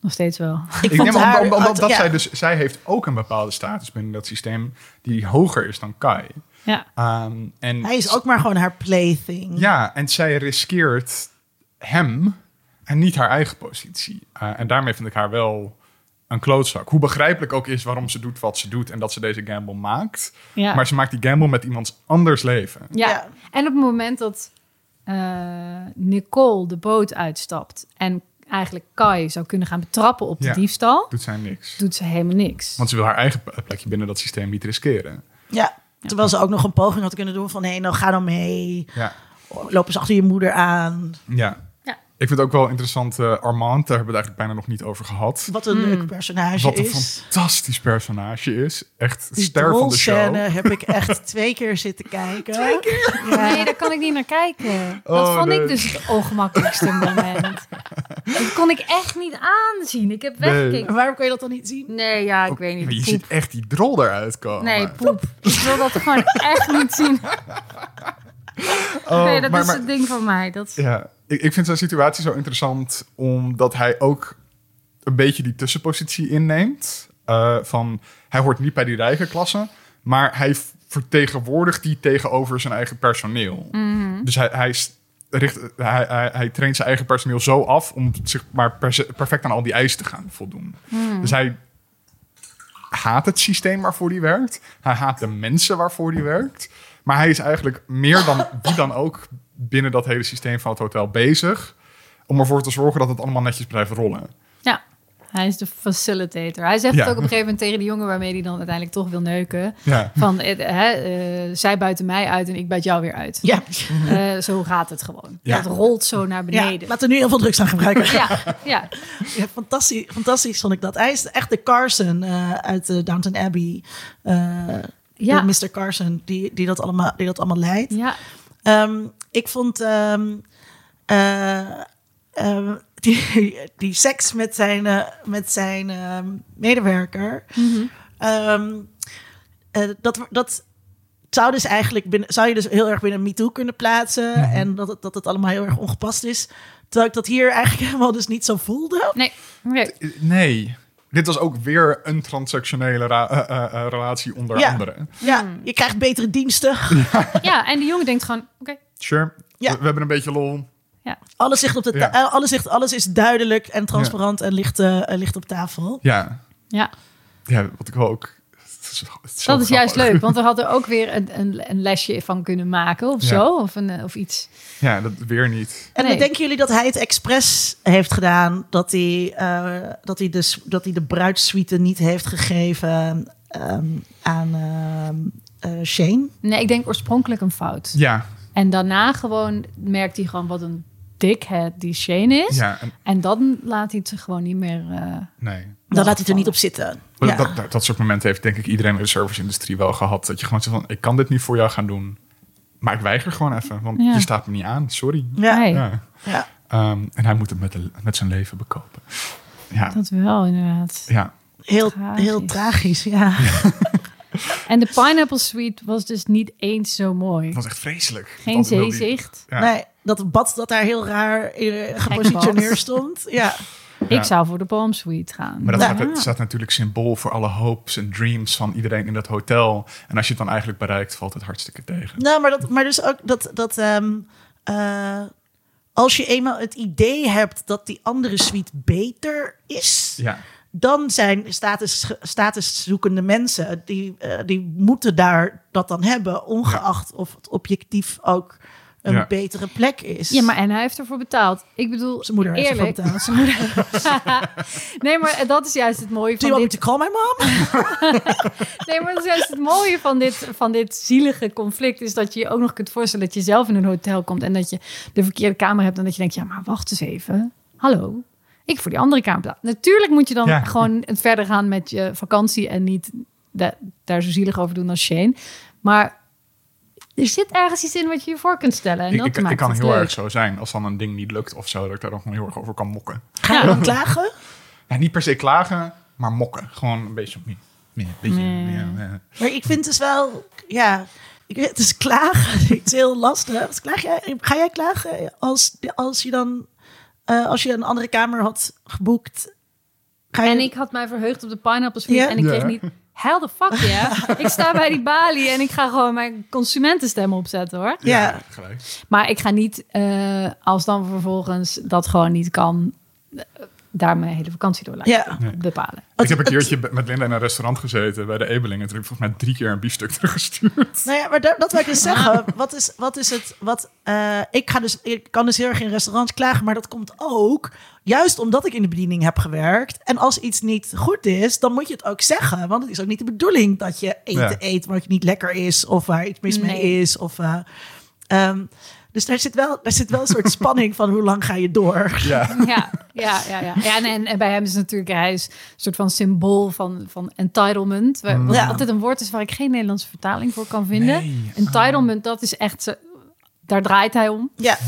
Nog steeds wel. Ik Ik vond neem haar- om, om, omdat ja. zij dus... Zij heeft ook een bepaalde status binnen dat systeem... die hoger is dan Kai. Ja, Ehm, en Hij is ook maar gewoon haar plaything. Ja, en zij riskeert hem en niet haar eigen positie. Eh, en daarmee vind ik haar wel een klootzak. Hoe begrijpelijk ook is waarom ze doet wat ze doet en dat ze deze gamble maakt. ja. Maar ze maakt die gamble met iemands anders leven. ja. Ja. En op het moment dat eh, Nicole de boot uitstapt en eigenlijk Kai zou kunnen gaan betrappen op de Ja. diefstal, Doet zij niks. doet ze helemaal niks. Want ze wil haar eigen plekje binnen dat systeem niet riskeren. Ja, terwijl ze ook nog een poging had kunnen doen van... hé, nou ga dan mee. Ja. Lopen ze achter je moeder aan. ja. Ik vind het ook wel interessant, eh, Armand, daar hebben we het eigenlijk bijna nog niet over gehad. Wat een Hmm. leuk personage Wat een is. fantastisch personage is. Echt Die ster van de show. scène heb ik echt twee keer zitten kijken. Twee keer? Ja. Nee, daar kan ik niet naar kijken. Dat Oh, vond nee. ik dus het ongemakkelijkste moment. Dat kon ik echt niet aanzien. Ik heb Nee. weggekeken. Waarom kon je dat dan niet zien? Nee, ja, ik weet Je niet. Poep. ziet echt die drol eruit komen. Nee, poep. Ik wil dat gewoon echt niet zien. Oh, nee, dat maar- is maar- het ding van mij. Dat... Ja, ik, ik vind zijn situatie zo interessant omdat hij ook een beetje die tussenpositie inneemt. Eh, van hij hoort niet bij die rijke klasse, maar hij vertegenwoordigt die tegenover zijn eigen personeel. Dus hij, hij, richt, hij, hij, hij traint zijn eigen personeel zo af om zich maar perfect aan al die eisen te gaan voldoen. Dus hij, haat het systeem waarvoor hij werkt. Hij haat de mensen waarvoor hij werkt. Maar hij is eigenlijk meer dan wie dan ook binnen dat hele systeem van het hotel bezig. Om ervoor te zorgen dat het allemaal netjes blijft rollen. Ja, hij is de facilitator. Hij zegt Ja. het ook op een gegeven moment tegen de jongen waarmee hij dan uiteindelijk toch wil neuken. Ja. Van, hè, eh, zij buiten mij uit en ik buit jou weer uit. Ja. Eh, zo gaat het gewoon. Ja. Het rolt zo naar ja, beneden. laten we nu heel veel drugs aan gebruiken. Ja, ja. Ja, fantastisch, fantastisch vond ik dat. Hij is echt de Carson eh, uit de Downton Abbey. eh, Ja. Mr. Carson, die, die, dat allemaal, die dat allemaal leidt. ja. Ehm, ik vond ehm, eh, ehm, die, die seks met zijn, eh, met zijn ehm, medewerker. ehm, eh, dat, dat zou dus eigenlijk binnen, zou je dus heel erg binnen MeToo kunnen plaatsen. En dat het, dat het allemaal heel erg ongepast is. Terwijl ik dat hier eigenlijk helemaal dus niet zo voelde. Nee. Nee. Dit was ook weer een transactionele ra- eh, eh, eh, relatie onder Ja. andere. Ja, je krijgt betere diensten. Ja, en die jongen denkt gewoon, oké. Sure. Ja. We, we hebben een beetje lol. Ja. Alles, ligt op de ta- Ja. alles, ligt, alles is duidelijk en transparant en ligt, eh, ligt op tafel. Ja. Ja, Ja, wat ik wel ook... is- is dat is juist leuk. Want we hadden ook weer een, een, een lesje van kunnen maken of Ja. zo. Of, een, eh, of iets. Ja, dat weer niet. En Nee. denken jullie dat hij het expres heeft gedaan? Dat hij, eh, dat hij, de, dat hij de bruidssuite niet heeft gegeven ehm, aan ehm, eh, Shane? Nee, ik denk oorspronkelijk een fout. Ja, En daarna gewoon merkt hij gewoon wat een dickhead die Shane is. ja en, En dan laat hij het gewoon niet meer... eh, nee. Dan laat hij het er niet op zitten. Ja. Dat, dat, dat soort momenten heeft denk ik iedereen in de service-industrie wel gehad. Dat je gewoon zegt van, ik kan dit niet voor jou gaan doen. Maar ik weiger gewoon even, want Ja. je staat me niet aan. Sorry. Ja. Ja. Ja. Ehm, en hij moet het met, de, met zijn leven bekopen. Ja, dat wel inderdaad. ja. Heel, Tragisch. heel tragisch, ja. En de Pineapple Suite was dus niet eens zo mooi. het was echt vreselijk. Geen die- zeezicht. Ja. Nee, dat bad dat daar heel raar eh, gepositioneerd stond. Ja. Ik zou voor de Palm Suite gaan. Maar dat Ja. staat, het staat natuurlijk symbool voor alle hopes en dreams van iedereen in dat hotel. En als je het dan eigenlijk bereikt, valt het hartstikke tegen. Nou, maar, dat, maar dus ook dat, dat ehm, eh, als je eenmaal het idee hebt dat die andere suite beter is, Ja, dan zijn status, statuszoekende mensen, die, eh, die moeten daar dat dan hebben, ongeacht of het objectief ook een Ja. betere plek is. Ja, maar en hij heeft ervoor betaald. Ik bedoel, Zijn moeder heeft ervoor eerlijk. betaald. Zijn moeder. nee, maar dat is juist het mooie Do van you want me dit. to call my mom? Nee, maar dat is juist het mooie van dit, van dit zielige conflict. Is dat je je ook nog kunt voorstellen dat je zelf in een hotel komt. En dat je de verkeerde kamer hebt. En dat je denkt, ja, maar wacht eens even. Hallo. Ik voor die andere kamer. Natuurlijk moet je dan Ja. gewoon het verder gaan met je vakantie. En niet da- daar zo zielig over doen als Shane. Maar er zit ergens iets in wat je je voor kunt stellen. En ik, dat ik, maakt ik kan het heel leuk. erg zo zijn. Als dan een ding niet lukt of zo, dat ik daar dan gewoon heel erg over kan mokken. Ga je dan klagen? Ja, niet per se klagen, maar mokken. Gewoon een beetje... Een beetje Nee. ja, ja. Maar ik vind dus wel, ja, ik, het is klagen. Het is heel lastig. Dus Klaag jij, ga jij klagen als, als je dan, eh, als je een andere kamer had geboekt? Ga je, En ik had mij verheugd op de Pineapple Suite. Ja? En ik kreeg Ja. niet... Hell the fuck, ja. ik sta bij die balie en ik ga gewoon mijn consumentenstem opzetten, hoor. Ja. gelijk. Maar ik ga niet, eh, als dan vervolgens dat gewoon niet kan... daar mijn hele vakantie door laten Ja. Nee. bepalen. Ik heb een keertje met Linda in een restaurant gezeten bij de Ebeling. En toen heb ik volgens mij drie keer een biefstuk teruggestuurd. Nou ja, maar dat, dat wil ik dus zeggen. Wat is, wat is het? Wat, eh, ik, ga dus, ik kan dus heel erg in restaurants klagen, maar dat komt ook juist omdat ik in de bediening heb gewerkt. En als iets niet goed is, dan moet je het ook zeggen. Want het is ook niet de bedoeling dat je eten Ja. eet wat niet lekker is of waar iets mis mee is. Of, eh, ehm, dus daar zit, wel, daar zit wel een soort spanning van hoe lang ga je door. Ja. Ja, ja, ja. ja. ja en, en, en bij hem is natuurlijk, hij is een soort van symbool van, van entitlement. Waar- Wat Ja. altijd een woord is waar ik geen Nederlandse vertaling voor kan vinden. Nee. Entitlement, dat is echt, daar draait hij om. Ja,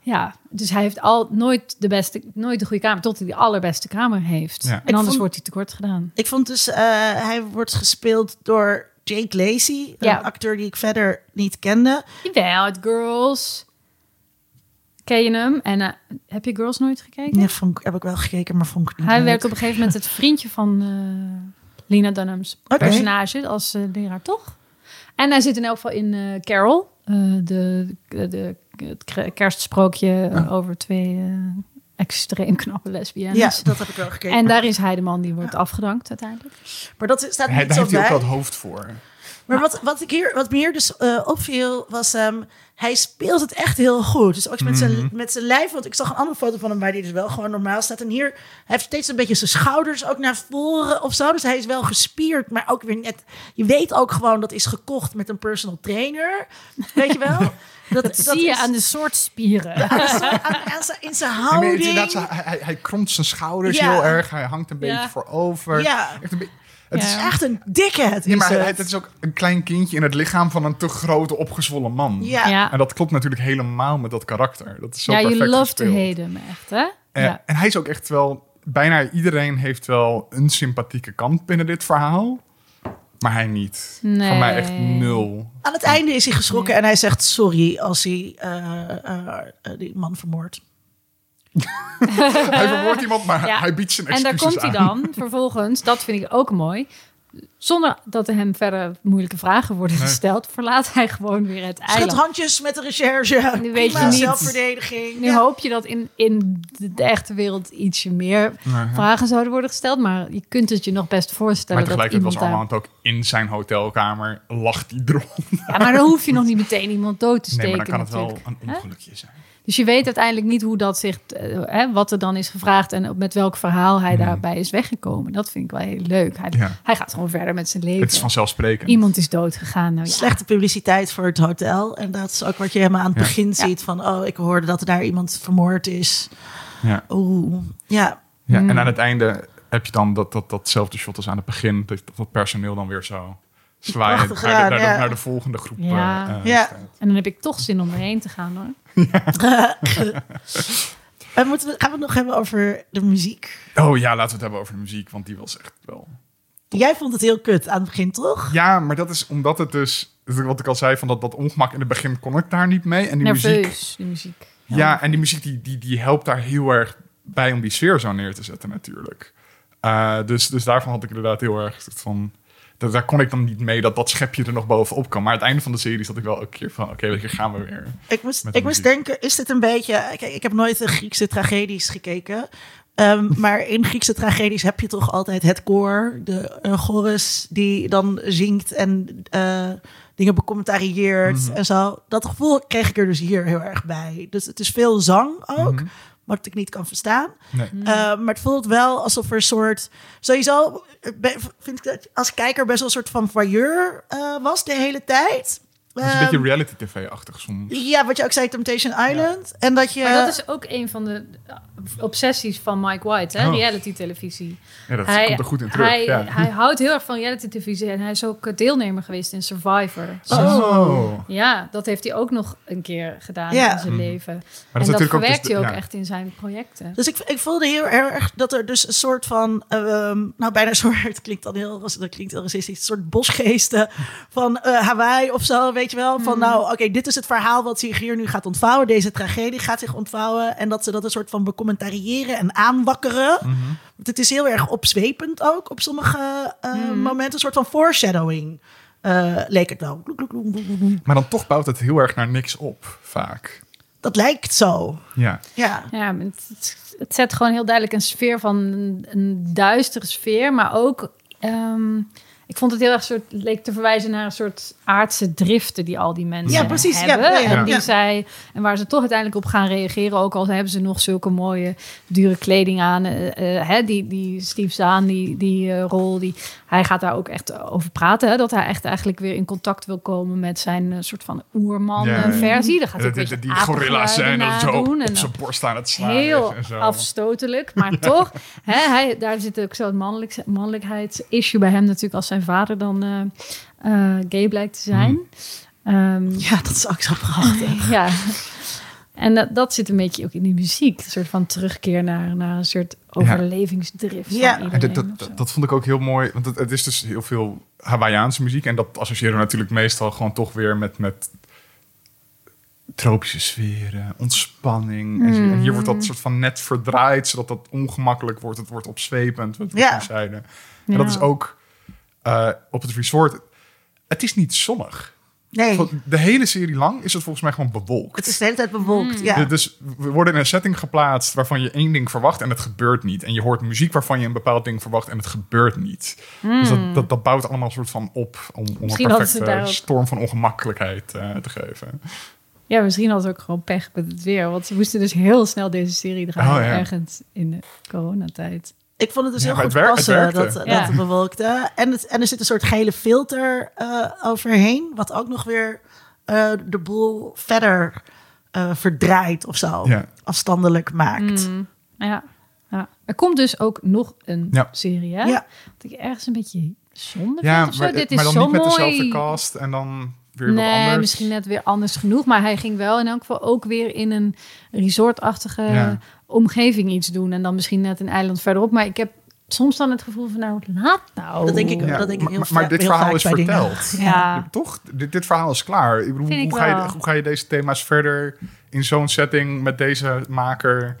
Ja, dus hij heeft al nooit de beste, nooit de goede kamer, tot hij de allerbeste kamer heeft. Ja. En Ik anders vond- wordt hij tekort gedaan. ik vond dus, eh, hij wordt gespeeld door Jake Lacey, Ja. een acteur die ik verder niet kende. Jawel, het Girls. Ken je hem? En eh, heb je Girls nooit gekeken? Nee, vond ik, heb ik wel gekeken, maar vond ik niet Hij leuk. op een gegeven moment het vriendje van eh, Lena Dunham's personage als eh, leraar, toch? En hij zit in elk geval in Carol, de, de, de, het kerstsprookje over twee extreem knappe lesbiennes. Ja, dat heb ik wel gekeken. En daar is hij de man die wordt afgedankt uiteindelijk. maar dat staat Hij, niet daar zo heeft hij ook bij. wel het hoofd voor. Maar wat, wat, ik hier, wat me hier dus eh, opviel, was ehm, hij speelt het echt heel goed. Dus ook met, Mhm. zijn, met zijn lijf. Want ik zag een andere foto van hem waar hij dus wel gewoon normaal staat. En hier, hij heeft steeds een beetje zijn schouders ook naar voren of zo. Dus hij is wel gespierd, maar ook weer net... Je weet ook gewoon dat is gekocht met een personal trainer. Weet je wel? Dat, Dat, zie je is- aan de soort spieren. aan, aan zijn- in zijn Nee, maar houding. het hij, hij, hij kromt zijn schouders Ja. heel erg. Hij hangt een beetje Ja. voorover. Ja. Echt een be- het Ja. is echt een dickhead. Ja, is maar het. het, het is ook een klein kindje in het lichaam van een te grote, opgezwollen man. Ja. Ja, En dat klopt natuurlijk helemaal met dat karakter. Dat is zo ja perfect you love to hate hem echt, hè? Eh, ja. En hij is ook echt wel... Bijna iedereen heeft wel een sympathieke kant binnen dit verhaal. Maar hij niet. Nee. Voor mij echt nul. Aan het einde is hij geschrokken en hij zegt sorry als hij eh, eh, eh, die man vermoordt. hij vermoordt iemand, maar Ja. hij biedt zijn En daar excuses komt hij dan vervolgens, dat vind ik ook mooi. Zonder dat er hem verder moeilijke vragen worden Nee. gesteld, verlaat hij gewoon weer het Schud eiland. handjes met de recherche. Nu weet je niet. zelfverdediging. Nu Ja. hoop je dat in, in de, echte wereld ietsje meer Nee. vragen zouden worden gesteld. Maar je kunt het je nog best voorstellen Maar dat tegelijkertijd was iemand daar... Armand ook in zijn hotelkamer. Lacht hij erom. Ja, maar dan hoef je nog niet meteen iemand dood te Nee, steken maar dan kan het wel een ongelukje zijn. Dus je weet uiteindelijk niet hoe dat zich, eh, hè, wat er dan is gevraagd en met welk verhaal hij daarbij is weggekomen. Dat vind ik wel heel leuk. Hij, Hmm. Ja. hij gaat gewoon verder met zijn leven. Het is vanzelfsprekend. Iemand is dood gegaan. Nou, ja. Slechte publiciteit voor het hotel. En dat is ook wat je helemaal aan het Ja. begin Ja. ziet. Van, oh, ik hoorde dat er daar iemand vermoord is. Ja. Oeh, ja. Ja, Mm. En aan het einde heb je dan dat, dat, datzelfde shot als aan het begin. Dat, dat personeel dan weer zo zwaaiend naar, naar, ja. naar de volgende groep Ja. eh, eh, Ja. En dan heb ik toch zin om erheen te gaan hoor. En moeten we, gaan we het nog hebben over de muziek? Oh ja, laten we het hebben over de muziek, want die was echt wel... Jij vond het heel kut aan het begin, toch? Ja, maar dat is omdat het dus... Wat ik al zei, van dat, dat ongemak in het begin kon ik daar niet mee. En die muziek... Nerveus, die muziek. Ja, en die muziek die, die, die helpt daar heel erg bij om die sfeer zo neer te zetten natuurlijk. Eh, dus, dus daarvan had ik inderdaad heel erg van... Dat, daar kon ik dan niet mee dat dat schepje er nog bovenop kwam. Maar aan het einde van de serie zat ik wel een keer van... Oké, hier gaan we weer. Ik moest, de ik moest denken, is dit een beetje... Kijk, ik heb nooit de Griekse tragedies gekeken. Ehm, maar in Griekse tragedies heb je toch altijd het koor, de uh, chorus die dan zingt en eh, dingen becommentarieert Mhm. en zo. Dat gevoel kreeg ik er dus hier heel erg bij. Dus het is veel zang ook, Mhm. Wat ik niet kan verstaan. Nee. Uh, maar het voelt wel alsof er een soort... Sowieso ben- vind ik dat als kijker best wel een soort van voyeur uh, was de hele tijd. Het is een Ehm, beetje reality tv-achtig soms. ja, wat je ook zei, Temptation Island. En dat je... Maar dat is ook een van de obsessies van Mike White, hè? Oh. reality televisie. Ja, dat hij, komt er goed in terug. Hij, ja. hij houdt heel erg van reality televisie en hij is ook deelnemer geweest in Survivor. Oh. Ja, dat heeft hij ook nog een keer gedaan Ja. in zijn Mhm. leven. Maar en dat is dat verwerkt dus hij ook ja. echt in zijn projecten. Dus ik, ik voelde heel erg dat er dus een soort van, ehm, nou bijna soort, het klinkt dan heel, dat klinkt heel racistisch, een soort bosgeesten van eh, Hawaii of zo, weet je wel. Van nou, oké, dit is het verhaal wat zich hier nu gaat ontvouwen. Deze tragedie gaat zich ontvouwen. En dat ze dat een soort van becommentariëren en aanwakkeren. Mhm. Want het is heel erg opzwepend ook op sommige eh, Mhm. momenten. Een soort van foreshadowing eh, leek het wel. Maar dan toch bouwt het heel erg naar niks op, vaak. Dat lijkt zo. Ja. Ja. Ja, het, het- zet gewoon heel duidelijk een sfeer van een, een duistere sfeer, maar ook. ehm, ik vond het heel erg soort, leek te verwijzen naar een soort aardse driften die al die mensen Ja, precies. Ja, hebben. ja, ja, en, die ja. zij, en waar ze toch uiteindelijk op gaan reageren, ook al hebben ze nog zulke mooie, dure kleding aan. eh, eh, hè, die, die Steve Zahn, die, die eh, rol, die, hij gaat daar ook echt over praten. Hè, dat hij echt eigenlijk weer in contact wil komen met zijn soort van oerman Ja, ja. versie. Dan gaat Die, ook die, gorilla's zijn dat zo nadoen op en zijn borst aan het slaan heel is en zo. afstotelijk, maar toch, hè, hij, daar zit ook zo'n mannelijk, mannelijkheidsissue bij hem natuurlijk als zijn vader dan eh, eh, gay blijkt te zijn. Ehm, ja, dat is ook zo prachtig. ja. En dat, dat zit een beetje ook in die muziek. Een soort van terugkeer naar, naar een soort overlevingsdrift Ja. van Ja, iedereen. dat, dat, dat vond ik ook heel mooi. Want het, het is dus heel veel Hawaiiaanse muziek. En dat associëren we natuurlijk meestal gewoon toch weer met, met tropische sferen, ontspanning. En, hier wordt dat soort van net verdraaid, zodat dat ongemakkelijk wordt. Het wordt opzwepend, wat we. Ja. En dat is ook eh, op het resort. Het is niet zonnig. Nee, De hele serie lang is het volgens mij gewoon bewolkt. het is de hele tijd bewolkt. Ja. Dus we worden in een setting geplaatst waarvan je één ding verwacht en het gebeurt niet. En je hoort muziek waarvan je een bepaald ding verwacht en het gebeurt niet. Dus dat, dat, dat bouwt allemaal een soort van op om, om een perfecte storm van ongemakkelijkheid eh, te geven. Ja, misschien had ze ook gewoon pech met het weer. Want ze moesten dus heel snel deze serie draaien. Oh, ja. Ergens in de coronatijd. Ik vond het dus Ja, heel goed het wer- het passen dat, dat Ja. het bewolkte. En, het, en er zit een soort gele filter eh, overheen. Wat ook nog weer eh, de boel verder eh, verdraait of zo. Ja. Afstandelijk maakt. Mm, ja, ja. Er komt dus ook nog een Ja. serie, hè? Ja. Wat ik ergens een beetje zonde Ja, vind of zo. maar, Dit is maar dan zo niet met dezelfde cast en dan weer wat Nee, anders. misschien net weer anders genoeg. Maar hij ging wel in elk geval ook weer in een resortachtige Ja. omgeving iets doen. En dan misschien net een eiland verderop. Maar ik heb soms dan het gevoel van, nou, laat nou. Dat denk ik Ja, dat denk ik heel maar, maar dit heel verhaal is verteld. Ja. Toch? Dit, dit verhaal is klaar. Ik bedoel, ik hoe, ga je, hoe ga je deze thema's verder in zo'n setting met deze maker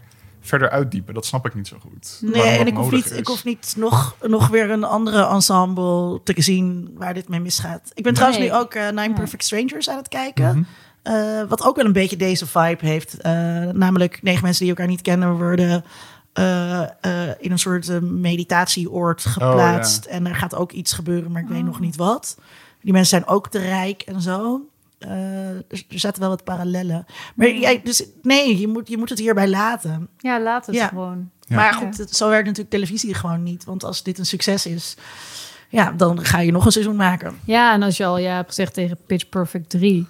verder uitdiepen? Dat snap ik niet zo goed. Nee, en ik hoef, niet, is. ik hoef niet nog, nog weer een andere ensemble te zien waar dit mee misgaat. Ik ben trouwens nu ook eh, Nine Ja. Perfect Strangers aan het kijken. Mhm. Eh, wat ook wel een beetje deze vibe heeft. Eh, namelijk negen mensen die elkaar niet kennen worden eh, eh, in een soort meditatieoord geplaatst. En er gaat ook iets gebeuren, maar ik weet nog niet wat. Die mensen zijn ook te rijk en zo. Eh, er zaten wel wat parallellen. Maar jij, dus nee, je moet, je moet het hierbij laten. Ja, laat het Ja. gewoon. Ja. Maar goed, het- zo werkt natuurlijk televisie gewoon niet. Want als dit een succes is, ja, dan ga je nog een seizoen maken. Ja, en als je al ja hebt gezegd tegen Pitch Perfect 3...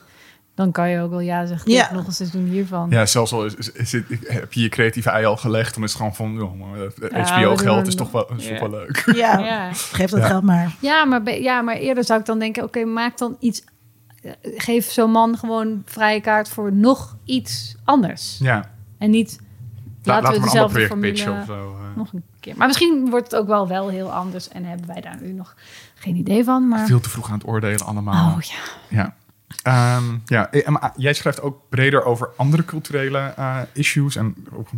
dan kan je ook wel ja zeggen Ja. nog een seizoen hiervan. Ja, zelfs al is, is, is het- heb je je creatieve ei al gelegd, dan is het gewoon van, joh, eh, HBO-geld doen- is toch wel, is wel leuk. Ja, Ja. geef dat Ja. geld maar. Ja, maar, ja, maar eerder zou ik dan denken... oké, maak dan iets... Geef zo'n man gewoon vrije kaart voor nog iets anders. Ja, En niet... La, Laten, laten we dezelfde project formule of zo. eh. nog een keer. Maar misschien wordt het ook wel, wel heel anders. En hebben wij daar nu nog geen idee van. Maar... Veel te vroeg aan het oordelen allemaal. Oh ja. Ja. Ehm, ja, eh, jij schrijft ook breder over andere culturele eh, issues en ook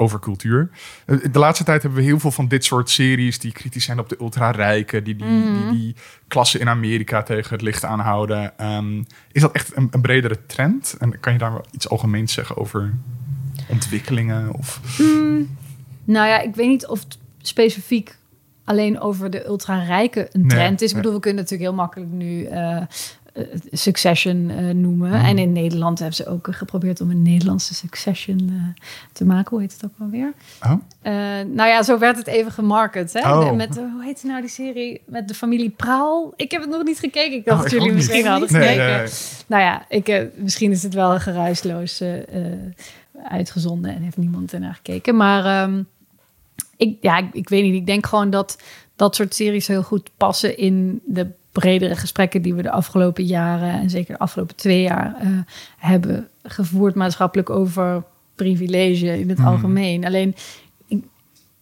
over cultuur. Eh, De laatste tijd hebben we heel veel van dit soort series die kritisch zijn op de ultra-rijken, die die, die die klassen in Amerika tegen het licht aanhouden. Ehm, is dat echt een, een bredere trend? En kan je daar wel iets algemeens zeggen over ontwikkelingen? Of... Nou ja, ik weet niet of het specifiek alleen over de ultra-rijken een Nee, trend is. Ik nee. bedoel, we kunnen natuurlijk heel makkelijk nu eh, Succession eh, noemen. Mhm. En in Nederland hebben ze ook geprobeerd om een Nederlandse Succession eh, te maken. Hoe heet het ook wel weer? Oh? Eh, nou ja, zo werd het even gemarket. Hè? Oh. Met, hoe heet nou die serie? Met de familie Praal. Ik heb het nog niet gekeken. Ik dacht Oh, dat ik jullie misschien hadden gekeken. nee, nee. Nou ja, ik, eh, misschien is het wel geruisloos eh, eh, uitgezonden en heeft niemand ernaar gekeken. Maar ehm, ik, ja, ik, ik weet niet. Ik denk gewoon dat dat soort series heel goed passen in de bredere gesprekken die we de afgelopen jaren en zeker de afgelopen twee jaar eh, hebben gevoerd maatschappelijk over privilege in het Mhm. algemeen. Alleen, ik,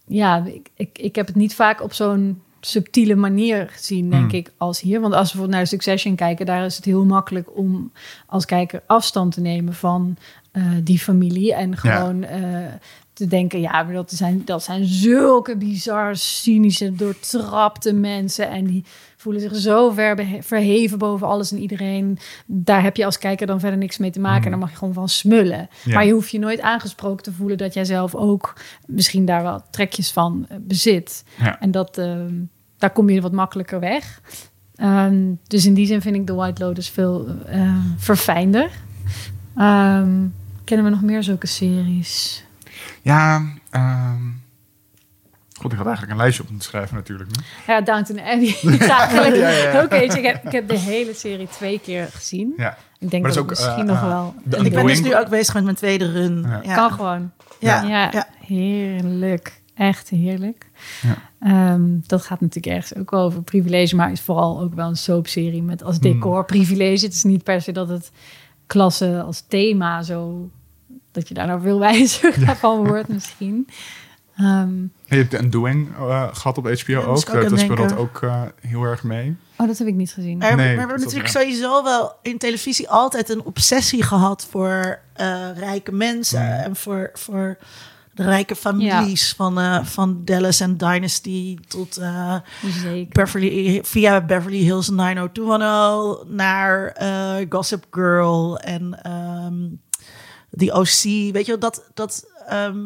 ja, ik, ik, ik heb het niet vaak op zo'n subtiele manier gezien, denk Hmm. ik, als hier. Want als we bijvoorbeeld naar Succession kijken, daar is het heel makkelijk om als kijker afstand te nemen van eh, die familie en gewoon eh, te denken, ja, maar dat zijn, dat zijn zulke bizar, cynische, doortrapte mensen en die voelen zich zo ver verheven boven alles en iedereen. Daar heb je als kijker dan verder niks mee te maken. En dan mag je gewoon van smullen. Ja. Maar je hoeft je nooit aangesproken te voelen dat jij zelf ook misschien daar wel trekjes van eh, bezit. Ja. En dat, ehm, daar kom je wat makkelijker weg. Ehm, dus in die zin vind ik de White Lotus veel eh, verfijnder. Ehm, kennen we nog meer zulke series? Ja, ehm goed, ik had eigenlijk een lijstje op moeten schrijven natuurlijk. hè. Ja, Downton Abbey. Ja, ja, ja. Oké, dus ik, heb, ik heb de hele serie twee keer gezien. Ja. Ik denk Maar dat, ook, misschien eh, nog eh, wel... de- En ik ben dus nu ook bezig met mijn tweede run. Ja. Ja, Kan gewoon. Ja, Ja, ja. heerlijk. Echt heerlijk. Ja. Ehm, dat gaat natuurlijk ergens ook wel over privilege, maar is vooral ook wel een soapserie met als decor privilege. Het is niet per se dat het klasse als thema zo dat je daar nou veel wijzer van wordt misschien. Ehm, Je hebt een Doing eh, gehad op HBO Ja, ook. ook Dat speelt ook eh, heel erg mee. oh, dat heb ik niet gezien. Maar, Nee, maar we hebben natuurlijk sowieso wel in televisie altijd een obsessie gehad voor eh, rijke mensen. Mm. En voor, voor de rijke families van, eh, van Dallas en Dynasty tot eh, Zeker. Beverly, via Beverly Hills 90210 naar eh, Gossip Girl en ehm die OC. Weet je wel, dat, dat ehm,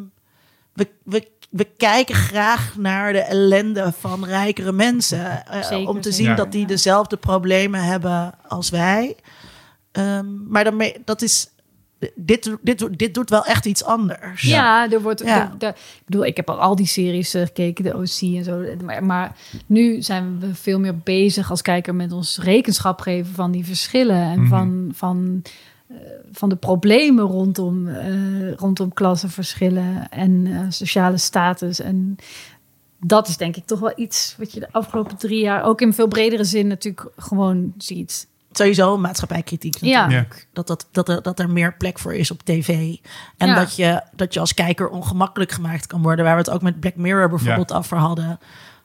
we, we, we kijken graag naar de ellende van rijkere mensen. eh, Zeker, om te zeker. zien Ja. dat die dezelfde problemen hebben als wij. Ehm, maar daarmee, dat is. Dit, dit, dit doet wel echt iets anders. Ja, er wordt. Ja. er- er- ik bedoel, ik heb al al die series eh, gekeken, de OC en zo. Maar, maar nu zijn we veel meer bezig als kijker met ons rekenschap geven van die verschillen en Mhm. van, van, van de problemen rondom, eh, rondom klassenverschillen en eh, sociale status. En dat is denk ik toch wel iets wat je de afgelopen drie jaar ook in veel bredere zin natuurlijk gewoon ziet. Sowieso maatschappijkritiek Ja. natuurlijk. Dat, dat, dat, er, dat er meer plek voor is op tv. En Ja. dat, je, dat je als kijker ongemakkelijk gemaakt kan worden. Waar we het ook met Black Mirror bijvoorbeeld over hadden.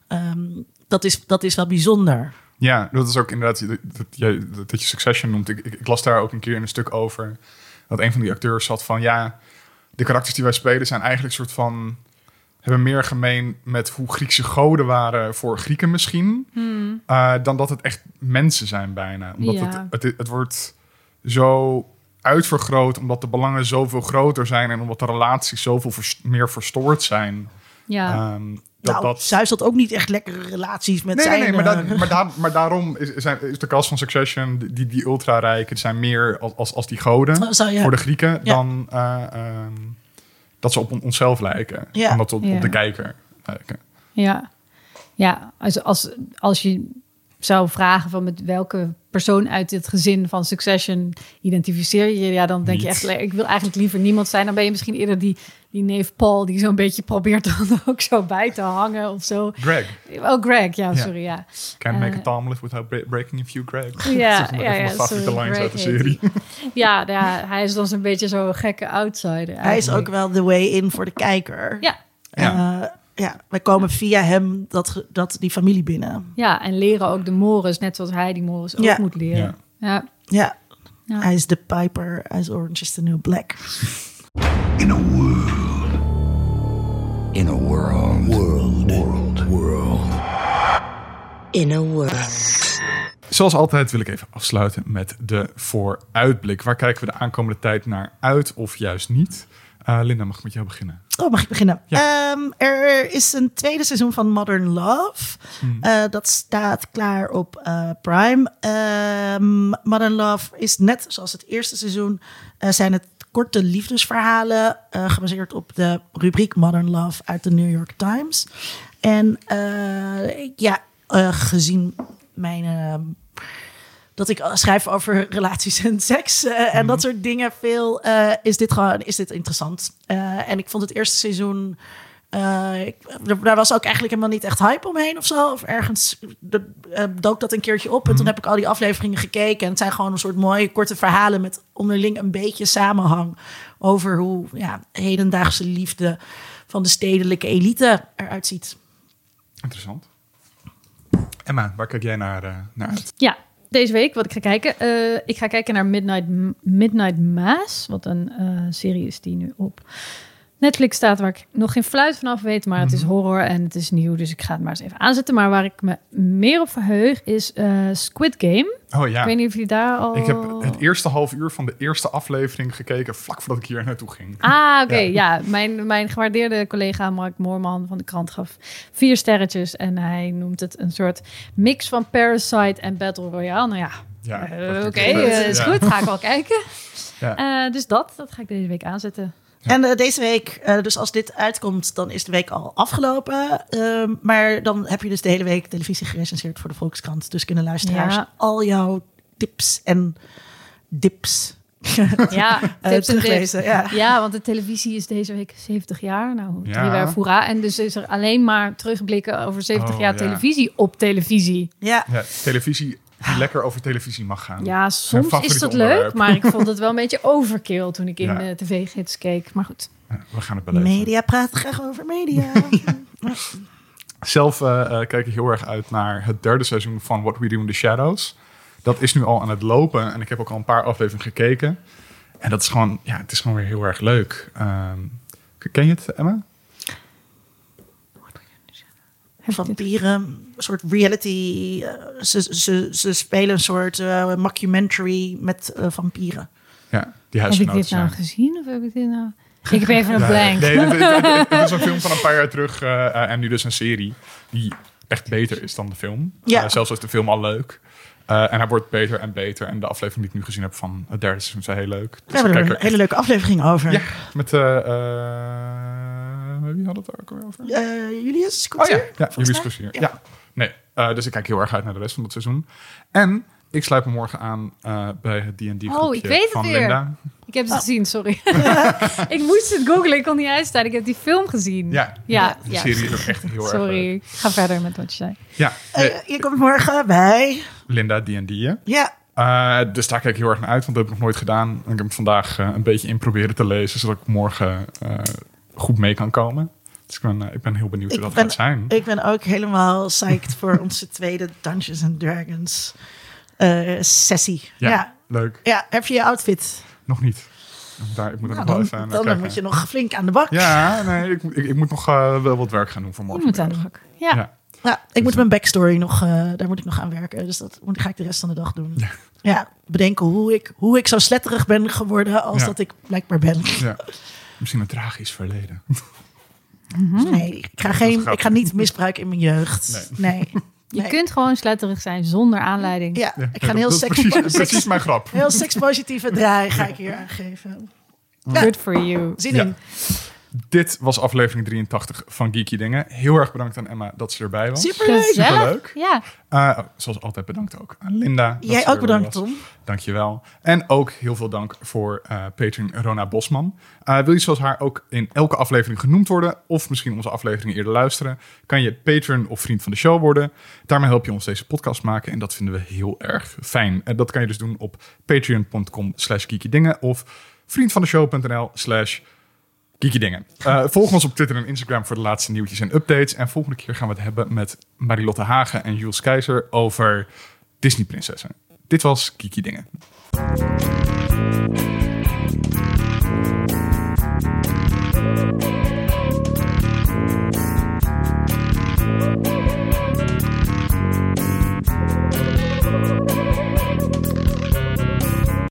Ehm, dat, is, dat is wel bijzonder. Ja, dat is ook inderdaad dat, je, dat je Succession noemt. Ik, ik, ik las daar ook een keer in een stuk over. Dat een van die acteurs zat van... Ja, de karakters die wij spelen zijn eigenlijk een soort van... Hebben meer gemeen met hoe Griekse goden waren voor Grieken misschien. eh, dan dat het echt mensen zijn bijna. Omdat Ja. het, het, het wordt zo uitvergroot. Omdat de belangen zoveel groter zijn. En omdat de relaties zoveel vers- meer verstoord zijn. Ja. Ehm, dat, nou, dat, Zeus had ook niet echt lekkere relaties met Nee, zijn... nee, nee, maar, eh, da- maar, daar- maar daarom is, zijn, is de cast van Succession, die, die ultra-rijken, zijn meer als, als, als die goden Oh, zo, ja. voor de Grieken, Ja. dan eh, ehm, dat ze op on- onszelf lijken. Ja. Dat op, Ja. op de kijker lijken. Ja, ja als, als, als je zou vragen van met welke persoon uit dit gezin van Succession identificeer je je, ja, dan denk je echt, ik wil eigenlijk liever niemand zijn. Dan ben je misschien eerder die, die neef Paul die zo'n beetje probeert dan ook zo bij te hangen of zo. Greg, Oh, Greg, ja, sorry, ja. can't make Eh. a Tom without bre- breaking a few Greg. Ja, ja, ja, favoriete lines uit de Greg heet serie. Ja, ja, hij is dan zo'n beetje zo'n gekke outsider. hij is eigenlijk. ook wel de way in voor de kijker. Ja, Ja. Eh, ja, wij komen via hem dat, ge- dat die familie binnen. ja, en leren ook de mores, net zoals hij die mores ook Ja. moet leren. Ja. Ja, Ja. hij is de Piper, hij is Orange is the New Black. In a world. In a world. World. World. World. In a world. Zoals altijd wil ik even afsluiten met de vooruitblik. Waar kijken we de aankomende tijd naar uit of juist niet? Eh, Linda, mag ik met jou beginnen? Oh, mag ik beginnen? Ja. Ehm, er is een tweede seizoen van Modern Love. Eh, dat staat klaar op eh, Prime. Ehm, Modern Love is net zoals het eerste seizoen. eh, zijn het korte liefdesverhalen gebaseerd op de rubriek Modern Love uit de New York Times. En ja, gezien mijn dat ik schrijf over relaties en seks eh, en dat soort dingen veel, eh, is dit gewoon is dit interessant. Eh, en ik vond het eerste seizoen, ik, daar was ook eigenlijk helemaal niet echt hype omheen of zo. Of ergens de, dook dat een keertje op. En toen heb ik al die afleveringen gekeken. En het zijn gewoon een soort mooie korte verhalen met onderling een beetje samenhang over hoe ja, hedendaagse liefde van de stedelijke elite eruit ziet. Interessant. Emma, waar kijk jij naar, naar uit? Ja, deze week wat ik ga kijken. eh, ik ga kijken naar Midnight, Midnight Mass. Wat een eh, serie is die nu op Netflix staat. Waar ik nog geen fluit vanaf weet. Maar het is horror en het is nieuw. Dus ik ga het maar eens even aanzetten. Maar waar ik me meer op verheug is eh, Squid Game. Oh ja. Ik weet niet of je daar al... Ik heb het eerste half uur van de eerste aflevering gekeken, vlak voordat ik hier naartoe ging. Ah, oké. Ja. Ja, mijn, mijn gewaardeerde collega Mark Moorman van de krant gaf vier sterretjes. En hij noemt het een soort mix van Parasite en Battle Royale. Nou ja, Ja, eh, oké, eh, is Ja. goed. Ga ik wel kijken. Ja. Dus dat, dat ga ik deze week aanzetten. En eh, deze week, eh, dus als dit uitkomt, dan is de week al afgelopen. Ehm, maar dan heb je dus de hele week televisie gerecenseerd voor de Volkskrant. Dus kunnen luisteraars Ja. al jouw tips en dips Ja, eh, tips en tips. teruglezen. Ja. Ja, want de televisie is deze week 70 jaar. Nou, Ja. drie jaar. En dus is er alleen maar terugblikken over 70 Oh, jaar ja. televisie op televisie. Ja. Ja, televisie die lekker over televisie mag gaan. Ja, soms is dat onderwerp. leuk, maar ik vond het wel een beetje overkill toen ik in Ja. de tv-gids keek. Maar goed. Ja, we gaan het beleven. Media praat graag over media. Zelf eh, eh, kijk ik heel erg uit naar het derde seizoen van What We Do in the Shadows. Dat is nu al aan het lopen en ik heb ook al een paar afleveringen gekeken. En dat is gewoon, ja, het is gewoon weer heel erg leuk. Ehm, Ken je het, Emma? Vampieren, een soort reality. eh, ze, ze, ze spelen een soort eh mockumentary met eh, vampieren. Ja, die Heb ik dit nou zijn. gezien of heb ik dit nou... Ik heb even een blank. Nee, het, is een film van een paar jaar terug en nu dus een serie die echt beter is dan de film. Ja. Zelfs is de film al leuk. Eh, en hij wordt beter en beter. En de aflevering die ik nu gezien heb van het derde seizoen is heel leuk. Dus We hebben er een hele leuke aflevering over. Ja, met... eh eh, wie had het er ook alweer over? Eh, Julius, Oh ja, ja Julius? Crucier. Ja. Ja. Nee, eh, dus ik kijk heel erg uit naar de rest van het seizoen. En ik sluit me morgen aan eh, bij het D&D groepje Oh, ik weet het van weer. Linda. Ik heb het gezien, sorry. ik moest het googlen, ik kon niet uitstaan. Ik heb die film gezien. Ja, ja, de ja. serie is ook echt heel erg leuk. Sorry, ga verder met wat je zei. Ja, nee, Eh, je komt morgen bij. Linda D&D'en. Ja, Eh, dus daar kijk ik heel erg naar uit, want dat heb ik nog nooit gedaan. En ik heb hem vandaag een beetje in proberen te lezen, zodat ik morgen eh, goed mee kan komen. Dus ik ben, eh, ik ben heel benieuwd hoe Ik dat ben- gaat zijn. ik ben ook helemaal psyched voor onze tweede Dungeons and Dragons eh, sessie. ja, Ja. leuk. ja. heb je je outfit? Nog niet. Daar, ik moet er Nou, nog wel even naar dan moet je nog flink aan de bak. Ja, nee, ik, ik, ik moet nog eh, wel wat werk gaan doen voor Je morgen. moet aan de bak. Ja. Ja. Ja, ik moet mijn backstory nog, eh, daar moet ik nog aan werken. Dus dat moet, ga ik de rest van de dag doen. Ja, bedenken hoe ik, hoe ik zo sletterig ben geworden als Ja. dat ik blijkbaar ben. Ja. Misschien een tragisch verleden. Nee, ik ga, geen, ik ga niet misbruiken in mijn jeugd. Nee. Je Nee. kunt gewoon sletterig zijn zonder aanleiding. Ja, Ja, ik ga een heel, seks, precies, mijn grap. heel sekspositieve draai ga ik hier aangeven. Good for you. Zin Ja. in. Dit was aflevering 83 van Geeky Dingen. Heel erg bedankt aan Emma dat ze erbij was. Superleuk. Superleuk. Ja. Eh, zoals altijd bedankt ook aan Linda. Jij ook bedankt, was. Tom. Dankjewel. En ook heel veel dank voor eh patron Rona Bosman. Eh, wil je zoals haar ook in elke aflevering genoemd worden... of misschien onze afleveringen eerder luisteren... kan je patron of vriend van de show worden. Daarmee help je ons deze podcast maken... en dat vinden we heel erg fijn. En dat kan je dus doen op patreon.com slash geekydingen... of vriendvandeshow.nl slash geekydingen. Eh volg ons op Twitter en Instagram voor de laatste nieuwtjes en updates. En volgende keer gaan we het hebben met Marilotte Hagen en Jules Keizer... over Disney-prinsessen. Dit was Kiki Dingen.